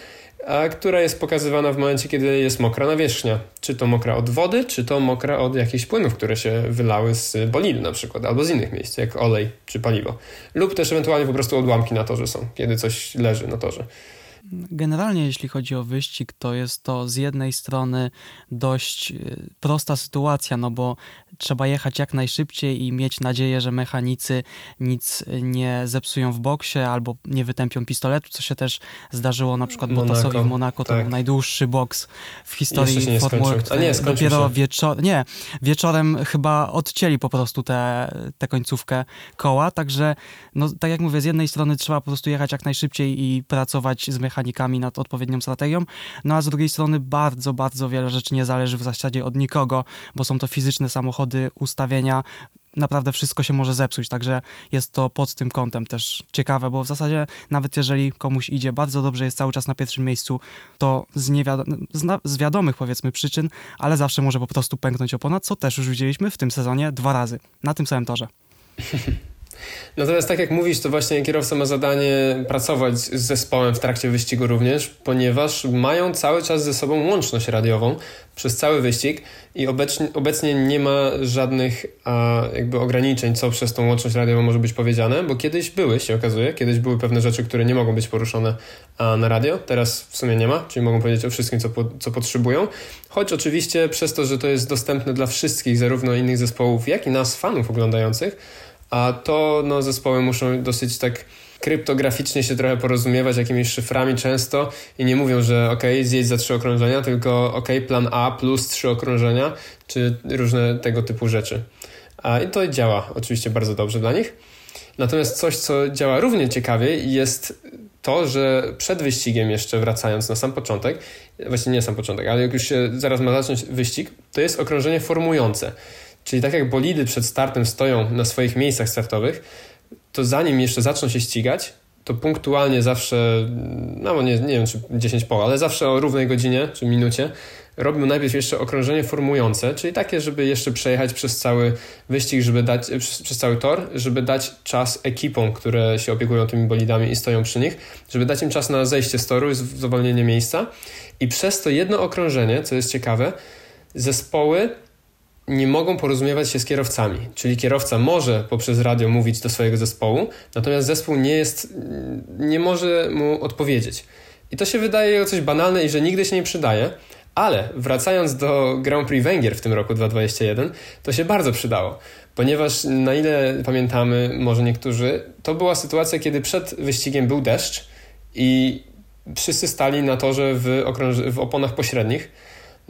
która jest pokazywana w momencie, kiedy jest mokra nawierzchnia. Czy to mokra od wody, czy to mokra od jakichś płynów, które się wylały z bolidu na przykład, albo z innych miejsc, jak olej czy paliwo. Lub też ewentualnie po prostu odłamki na torze są, kiedy coś leży na torze. Generalnie, jeśli chodzi o wyścig, to jest to z jednej strony dość y, prosta sytuacja, no bo trzeba jechać jak najszybciej i mieć nadzieję, że mechanicy nic nie zepsują w boksie albo nie wytępią pistoletu, co się też zdarzyło na przykład Monako, Bottasowi w Monako. To tak. był najdłuższy boks w historii Formuły, nie, dopiero wieczorem, nie, wieczorem chyba odcięli po prostu tę te końcówkę koła, także no, tak jak mówię, z jednej strony trzeba po prostu jechać jak najszybciej i pracować z mechanizmem, mechanikami, nad odpowiednią strategią, no a z drugiej strony bardzo, bardzo wiele rzeczy nie zależy w zasadzie od nikogo, bo są to fizyczne samochody, ustawienia, naprawdę wszystko się może zepsuć, także jest to pod tym kątem też ciekawe, bo w zasadzie nawet jeżeli komuś idzie bardzo dobrze, jest cały czas na pierwszym miejscu, to z, z wiadomych powiedzmy przyczyn, ale zawsze może po prostu pęknąć opona, co też już widzieliśmy w tym sezonie dwa razy, na tym samym torze. <laughs> Natomiast tak jak mówisz, to właśnie kierowca ma zadanie pracować z zespołem w trakcie wyścigu również, ponieważ mają cały czas ze sobą łączność radiową przez cały wyścig i obecnie, obecnie nie ma żadnych a, jakby ograniczeń, co przez tą łączność radiową może być powiedziane, bo kiedyś były, się okazuje, kiedyś były pewne rzeczy, które nie mogą być poruszone a, na radio, teraz w sumie nie ma, czyli mogą powiedzieć o wszystkim, co, po, co potrzebują, choć oczywiście przez to, że to jest dostępne dla wszystkich, zarówno innych zespołów, jak i nas, fanów oglądających, a to no, zespoły muszą dosyć tak kryptograficznie się trochę porozumiewać jakimiś szyframi często i nie mówią, że ok, zjedź za trzy okrążenia, tylko ok, plan A plus trzy okrążenia, czy różne tego typu rzeczy. A, I to działa oczywiście bardzo dobrze dla nich. Natomiast coś, co działa równie ciekawie jest to, że przed wyścigiem jeszcze wracając na sam początek, właśnie nie sam początek, ale jak już się zaraz ma zacząć wyścig, to jest okrążenie formujące. Czyli tak jak bolidy przed startem stoją na swoich miejscach startowych, to zanim jeszcze zaczną się ścigać, to punktualnie zawsze, no nie, nie wiem czy 10 po, ale zawsze o równej godzinie czy minucie robią najpierw jeszcze okrążenie formujące, czyli takie, żeby jeszcze przejechać przez cały wyścig, żeby dać, przez, przez cały tor, żeby dać czas ekipom, które się opiekują tymi bolidami i stoją przy nich, żeby dać im czas na zejście z toru i zwolnienie miejsca. I przez to jedno okrążenie, co jest ciekawe, zespoły nie mogą porozumiewać się z kierowcami. Czyli kierowca może poprzez radio mówić do swojego zespołu, natomiast zespół nie jest, nie może mu odpowiedzieć. I to się wydaje coś banalne i że nigdy się nie przydaje, ale wracając do Grand Prix Węgier w tym roku 2021, to się bardzo przydało, ponieważ na ile pamiętamy, może niektórzy, to była sytuacja, kiedy przed wyścigiem był deszcz i wszyscy stali na torze w, w oponach pośrednich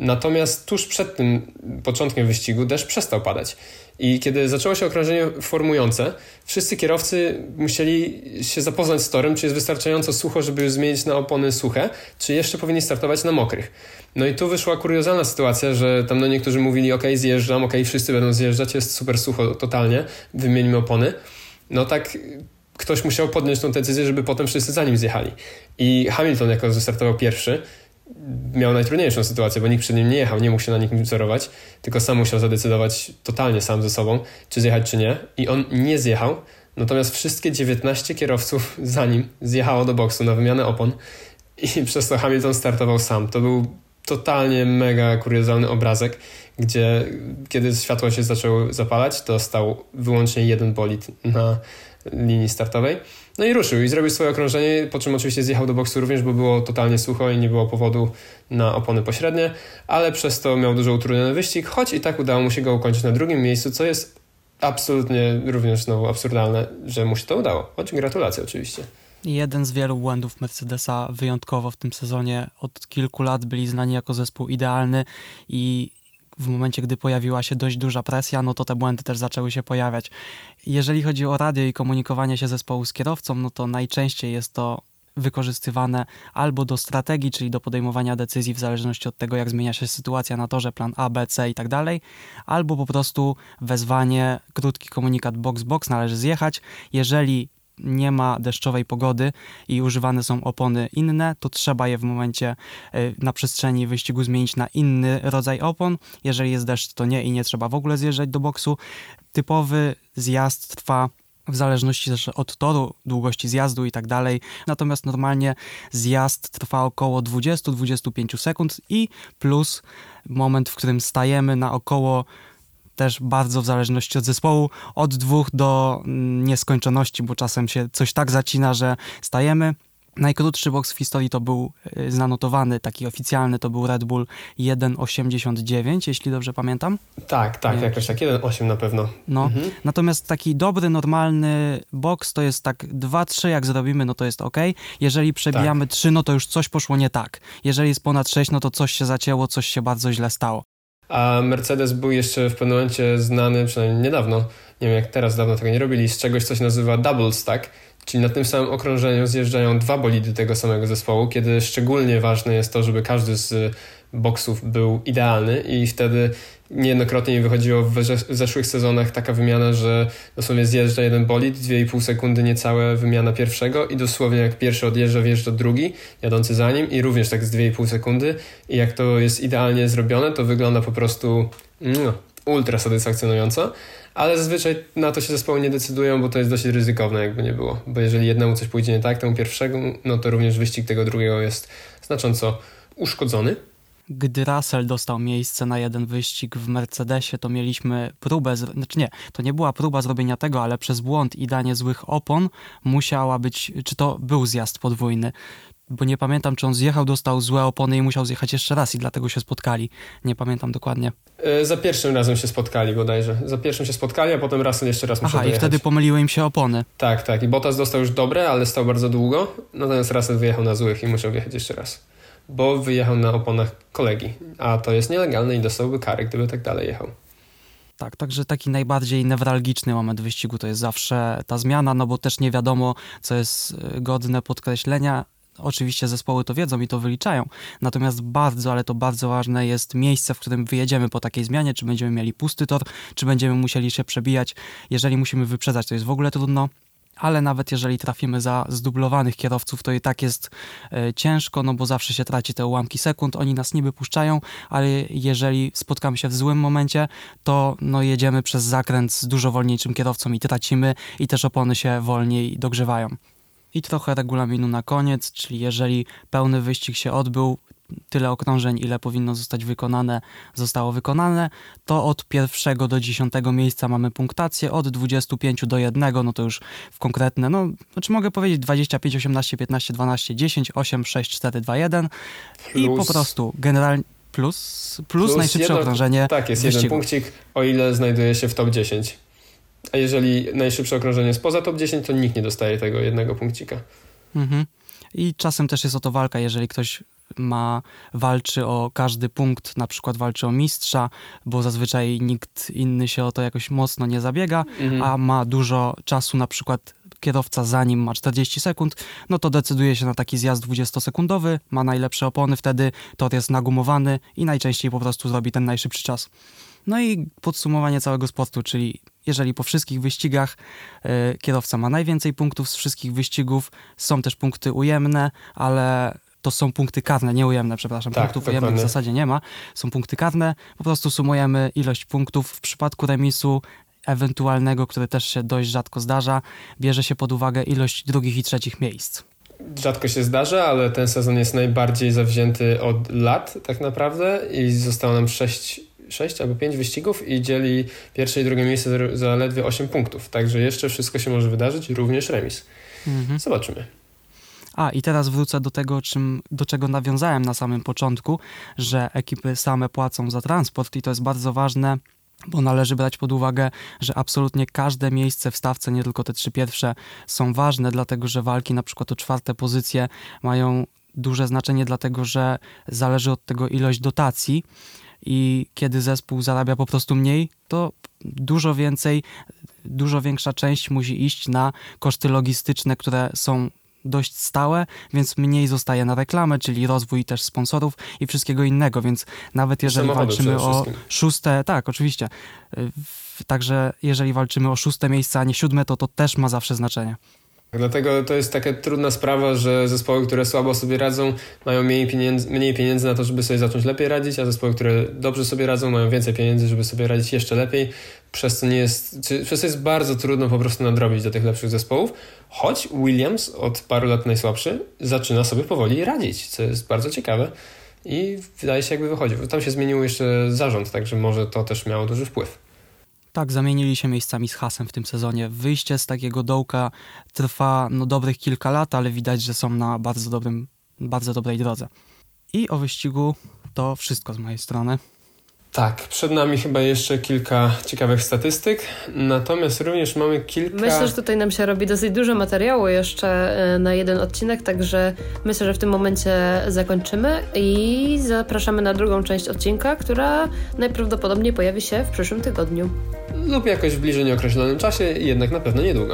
Natomiast tuż przed tym początkiem wyścigu deszcz przestał padać. I kiedy zaczęło się okrążenie formujące, wszyscy kierowcy musieli się zapoznać z torem, czy jest wystarczająco sucho, żeby już zmienić na opony suche, czy jeszcze powinni startować na mokrych. No i tu wyszła kuriozalna sytuacja, że tam no niektórzy mówili, ok, zjeżdżam, ok, wszyscy będą zjeżdżać, jest super sucho totalnie, wymienimy opony. No tak ktoś musiał podjąć tą decyzję, żeby potem wszyscy za nim zjechali. I Hamilton jako wystartował pierwszy, miał najtrudniejszą sytuację, bo nikt przed nim nie jechał, nie mógł się na nikim wzorować, tylko sam musiał zadecydować totalnie sam ze sobą, czy zjechać, czy nie. I on nie zjechał, natomiast wszystkie 19 kierowców za nim zjechało do boksu na wymianę opon i <laughs> przez to Hamilton startował sam. To był totalnie mega kuriozalny obrazek, gdzie kiedy światło się zaczęło zapalać, to stał wyłącznie jeden bolid na linii startowej. No i ruszył i zrobił swoje okrążenie, po czym oczywiście zjechał do boksu również, bo było totalnie sucho i nie było powodu na opony pośrednie, ale przez to miał dużo utrudniony wyścig, choć i tak udało mu się go ukończyć na drugim miejscu, co jest absolutnie również znowu absurdalne, że mu się to udało. Choć gratulacje oczywiście. Jeden z wielu błędów Mercedesa wyjątkowo w tym sezonie. Od kilku lat byli znani jako zespół idealny i w momencie, gdy pojawiła się dość duża presja, no to te błędy też zaczęły się pojawiać. Jeżeli chodzi o radio i komunikowanie się zespołu z kierowcą, no to najczęściej jest to wykorzystywane albo do strategii, czyli do podejmowania decyzji w zależności od tego, jak zmienia się sytuacja na torze, plan A, B, C i tak dalej, albo po prostu wezwanie, krótki komunikat box-box, należy zjechać. Jeżeli nie ma deszczowej pogody i używane są opony inne, to trzeba je w momencie y, na przestrzeni wyścigu zmienić na inny rodzaj opon. Jeżeli jest deszcz, to nie i nie trzeba w ogóle zjeżdżać do boksu. Typowy zjazd trwa w zależności też od toru, długości zjazdu i tak dalej. Natomiast normalnie zjazd trwa około 20-25 sekund i plus moment, w którym stajemy na około też bardzo w zależności od zespołu, od dwóch do mm, nieskończoności, bo czasem się coś tak zacina, że stajemy. Najkrótszy boks w historii to był y, zanotowany, taki oficjalny, to był Red Bull 1,89, jeśli dobrze pamiętam. Tak, tak, Nie. jakoś tak, 1,8 na pewno. No, mhm. natomiast taki dobry, normalny boks to jest tak 2-3, jak zrobimy, no to jest ok. Jeżeli przebijamy tak. 3, no to już coś poszło nie tak. Jeżeli jest ponad 6, no to coś się zacięło, coś się bardzo źle stało a Mercedes był jeszcze w pewnym momencie znany, przynajmniej niedawno, nie wiem jak teraz, dawno tego nie robili, z czegoś, co się nazywa double stack, Czyli na tym samym okrążeniu zjeżdżają dwa bolidy tego samego zespołu, kiedy szczególnie ważne jest to, żeby każdy z boksów był idealny i wtedy niejednokrotnie mi wychodziło w zeszłych sezonach taka wymiana, że dosłownie zjeżdża jeden bolid, 2,5 sekundy niecałe wymiana pierwszego i dosłownie jak pierwszy odjeżdża, wjeżdża drugi, jadący za nim i również tak z 2,5 sekundy i jak to jest idealnie zrobione, to wygląda po prostu no, ultra satysfakcjonująco, ale zazwyczaj na to się zespoły nie decydują, bo to jest dosyć ryzykowne, jakby nie było. Bo jeżeli jednemu coś pójdzie nie tak, temu pierwszego, no to również wyścig tego drugiego jest znacząco uszkodzony. Gdy Russell dostał miejsce na jeden wyścig w Mercedesie, to mieliśmy próbę, znaczy nie, to nie była próba zrobienia tego, ale przez błąd i danie złych opon musiała być, czy to był zjazd podwójny bo nie pamiętam, czy on zjechał, dostał złe opony i musiał zjechać jeszcze raz i dlatego się spotkali. Nie pamiętam dokładnie. Yy, za pierwszym razem się spotkali bodajże. Za pierwszym się spotkali, a potem Russell jeszcze raz musiał Aha, dojechać. i wtedy pomyliły im się opony. Tak, tak. I Bottas dostał już dobre, ale stał bardzo długo. Natomiast Russell wyjechał na złych i musiał wjechać jeszcze raz. Bo wyjechał na oponach kolegi. A to jest nielegalne i dostałby kary, gdyby tak dalej jechał. Tak, także taki najbardziej newralgiczny moment wyścigu to jest zawsze ta zmiana, no bo też nie wiadomo, co jest y, godne podkreślenia Oczywiście zespoły to wiedzą i to wyliczają, natomiast bardzo, ale to bardzo ważne jest miejsce, w którym wyjedziemy po takiej zmianie, czy będziemy mieli pusty tor, czy będziemy musieli się przebijać. Jeżeli musimy wyprzedzać, to jest w ogóle trudno ale nawet jeżeli trafimy za zdublowanych kierowców, to i tak jest e, ciężko, no bo zawsze się traci te ułamki sekund, oni nas niby puszczają, ale jeżeli spotkamy się w złym momencie, to no jedziemy przez zakręt z dużo wolniejszym kierowcą i tracimy i też opony się wolniej dogrzewają. I trochę regulaminu na koniec, czyli jeżeli pełny wyścig się odbył, tyle okrążeń, ile powinno zostać wykonane, zostało wykonane, to od pierwszego do dziesiątego miejsca mamy punktację, od 25 do 1, no to już w konkretne, no, znaczy mogę powiedzieć 25, 18, 15, 12, 10, 8, 6, 4, 2, 1 plus. i po prostu generalnie plus, plus, plus najszybsze jedno, okrążenie Tak, jest jeden punkcik, o ile znajduje się w top 10. A jeżeli najszybsze okrążenie jest poza top 10, to nikt nie dostaje tego jednego punkcika. Mhm. I czasem też jest o to walka, jeżeli ktoś ma, walczy o każdy punkt, na przykład walczy o mistrza, bo zazwyczaj nikt inny się o to jakoś mocno nie zabiega, mhm. a ma dużo czasu, na przykład kierowca za nim ma 40 sekund, no to decyduje się na taki zjazd 20-sekundowy, ma najlepsze opony, wtedy tor jest nagumowany i najczęściej po prostu zrobi ten najszybszy czas. No i podsumowanie całego sportu, czyli jeżeli po wszystkich wyścigach y, kierowca ma najwięcej punktów z wszystkich wyścigów, są też punkty ujemne, ale to są punkty karne, nie ujemne, przepraszam. Tak, punktów ujemnych w zasadzie nie ma. Są punkty karne. Po prostu sumujemy ilość punktów. W przypadku remisu ewentualnego, który też się dość rzadko zdarza, bierze się pod uwagę ilość drugich i trzecich miejsc. Rzadko się zdarza, ale ten sezon jest najbardziej zawzięty od lat tak naprawdę i zostało nam sześć 6 albo 5 wyścigów i dzieli pierwsze i drugie miejsce zaledwie 8 punktów. Także jeszcze wszystko się może wydarzyć, również remis. Mhm. Zobaczymy. A i teraz wrócę do tego, czym, do czego nawiązałem na samym początku, że ekipy same płacą za transport i to jest bardzo ważne bo należy brać pod uwagę, że absolutnie każde miejsce w stawce, nie tylko te trzy pierwsze, są ważne, dlatego że walki na przykład o czwarte pozycje mają duże znaczenie, dlatego że zależy od tego ilość dotacji i kiedy zespół zarabia po prostu mniej, to dużo więcej, dużo większa część musi iść na koszty logistyczne, które są dość stałe, więc mniej zostaje na reklamę, czyli rozwój też sponsorów i wszystkiego innego, więc nawet jeżeli walczymy o szóste, tak, oczywiście, także jeżeli walczymy o szóste miejsce, a nie siódme, to to też ma zawsze znaczenie. Dlatego to jest taka trudna sprawa, że zespoły, które słabo sobie radzą, mają mniej pieniędzy, mniej pieniędzy na to, żeby sobie zacząć lepiej radzić, a zespoły, które dobrze sobie radzą, mają więcej pieniędzy, żeby sobie radzić jeszcze lepiej. Przez to nie jest, przez to jest bardzo trudno po prostu nadrobić do tych lepszych zespołów. Choć Williams od paru lat najsłabszy zaczyna sobie powoli radzić, co jest bardzo ciekawe i wydaje się jakby wychodził. Tam się zmienił jeszcze zarząd, także może to też miało duży wpływ. Tak, zamienili się miejscami z hasem w tym sezonie. Wyjście z takiego dołka trwa no, dobrych kilka lat, ale widać, że są na bardzo, dobrym, bardzo dobrej drodze. I o wyścigu to wszystko z mojej strony. Tak, przed nami chyba jeszcze kilka ciekawych statystyk, natomiast również mamy kilka. Myślę, że tutaj nam się robi dosyć dużo materiału jeszcze e, na jeden odcinek, także myślę, że w tym momencie zakończymy i zapraszamy na drugą część odcinka, która najprawdopodobniej pojawi się w przyszłym tygodniu. Lub jakoś w bliżej nieokreślonym czasie, jednak na pewno niedługo.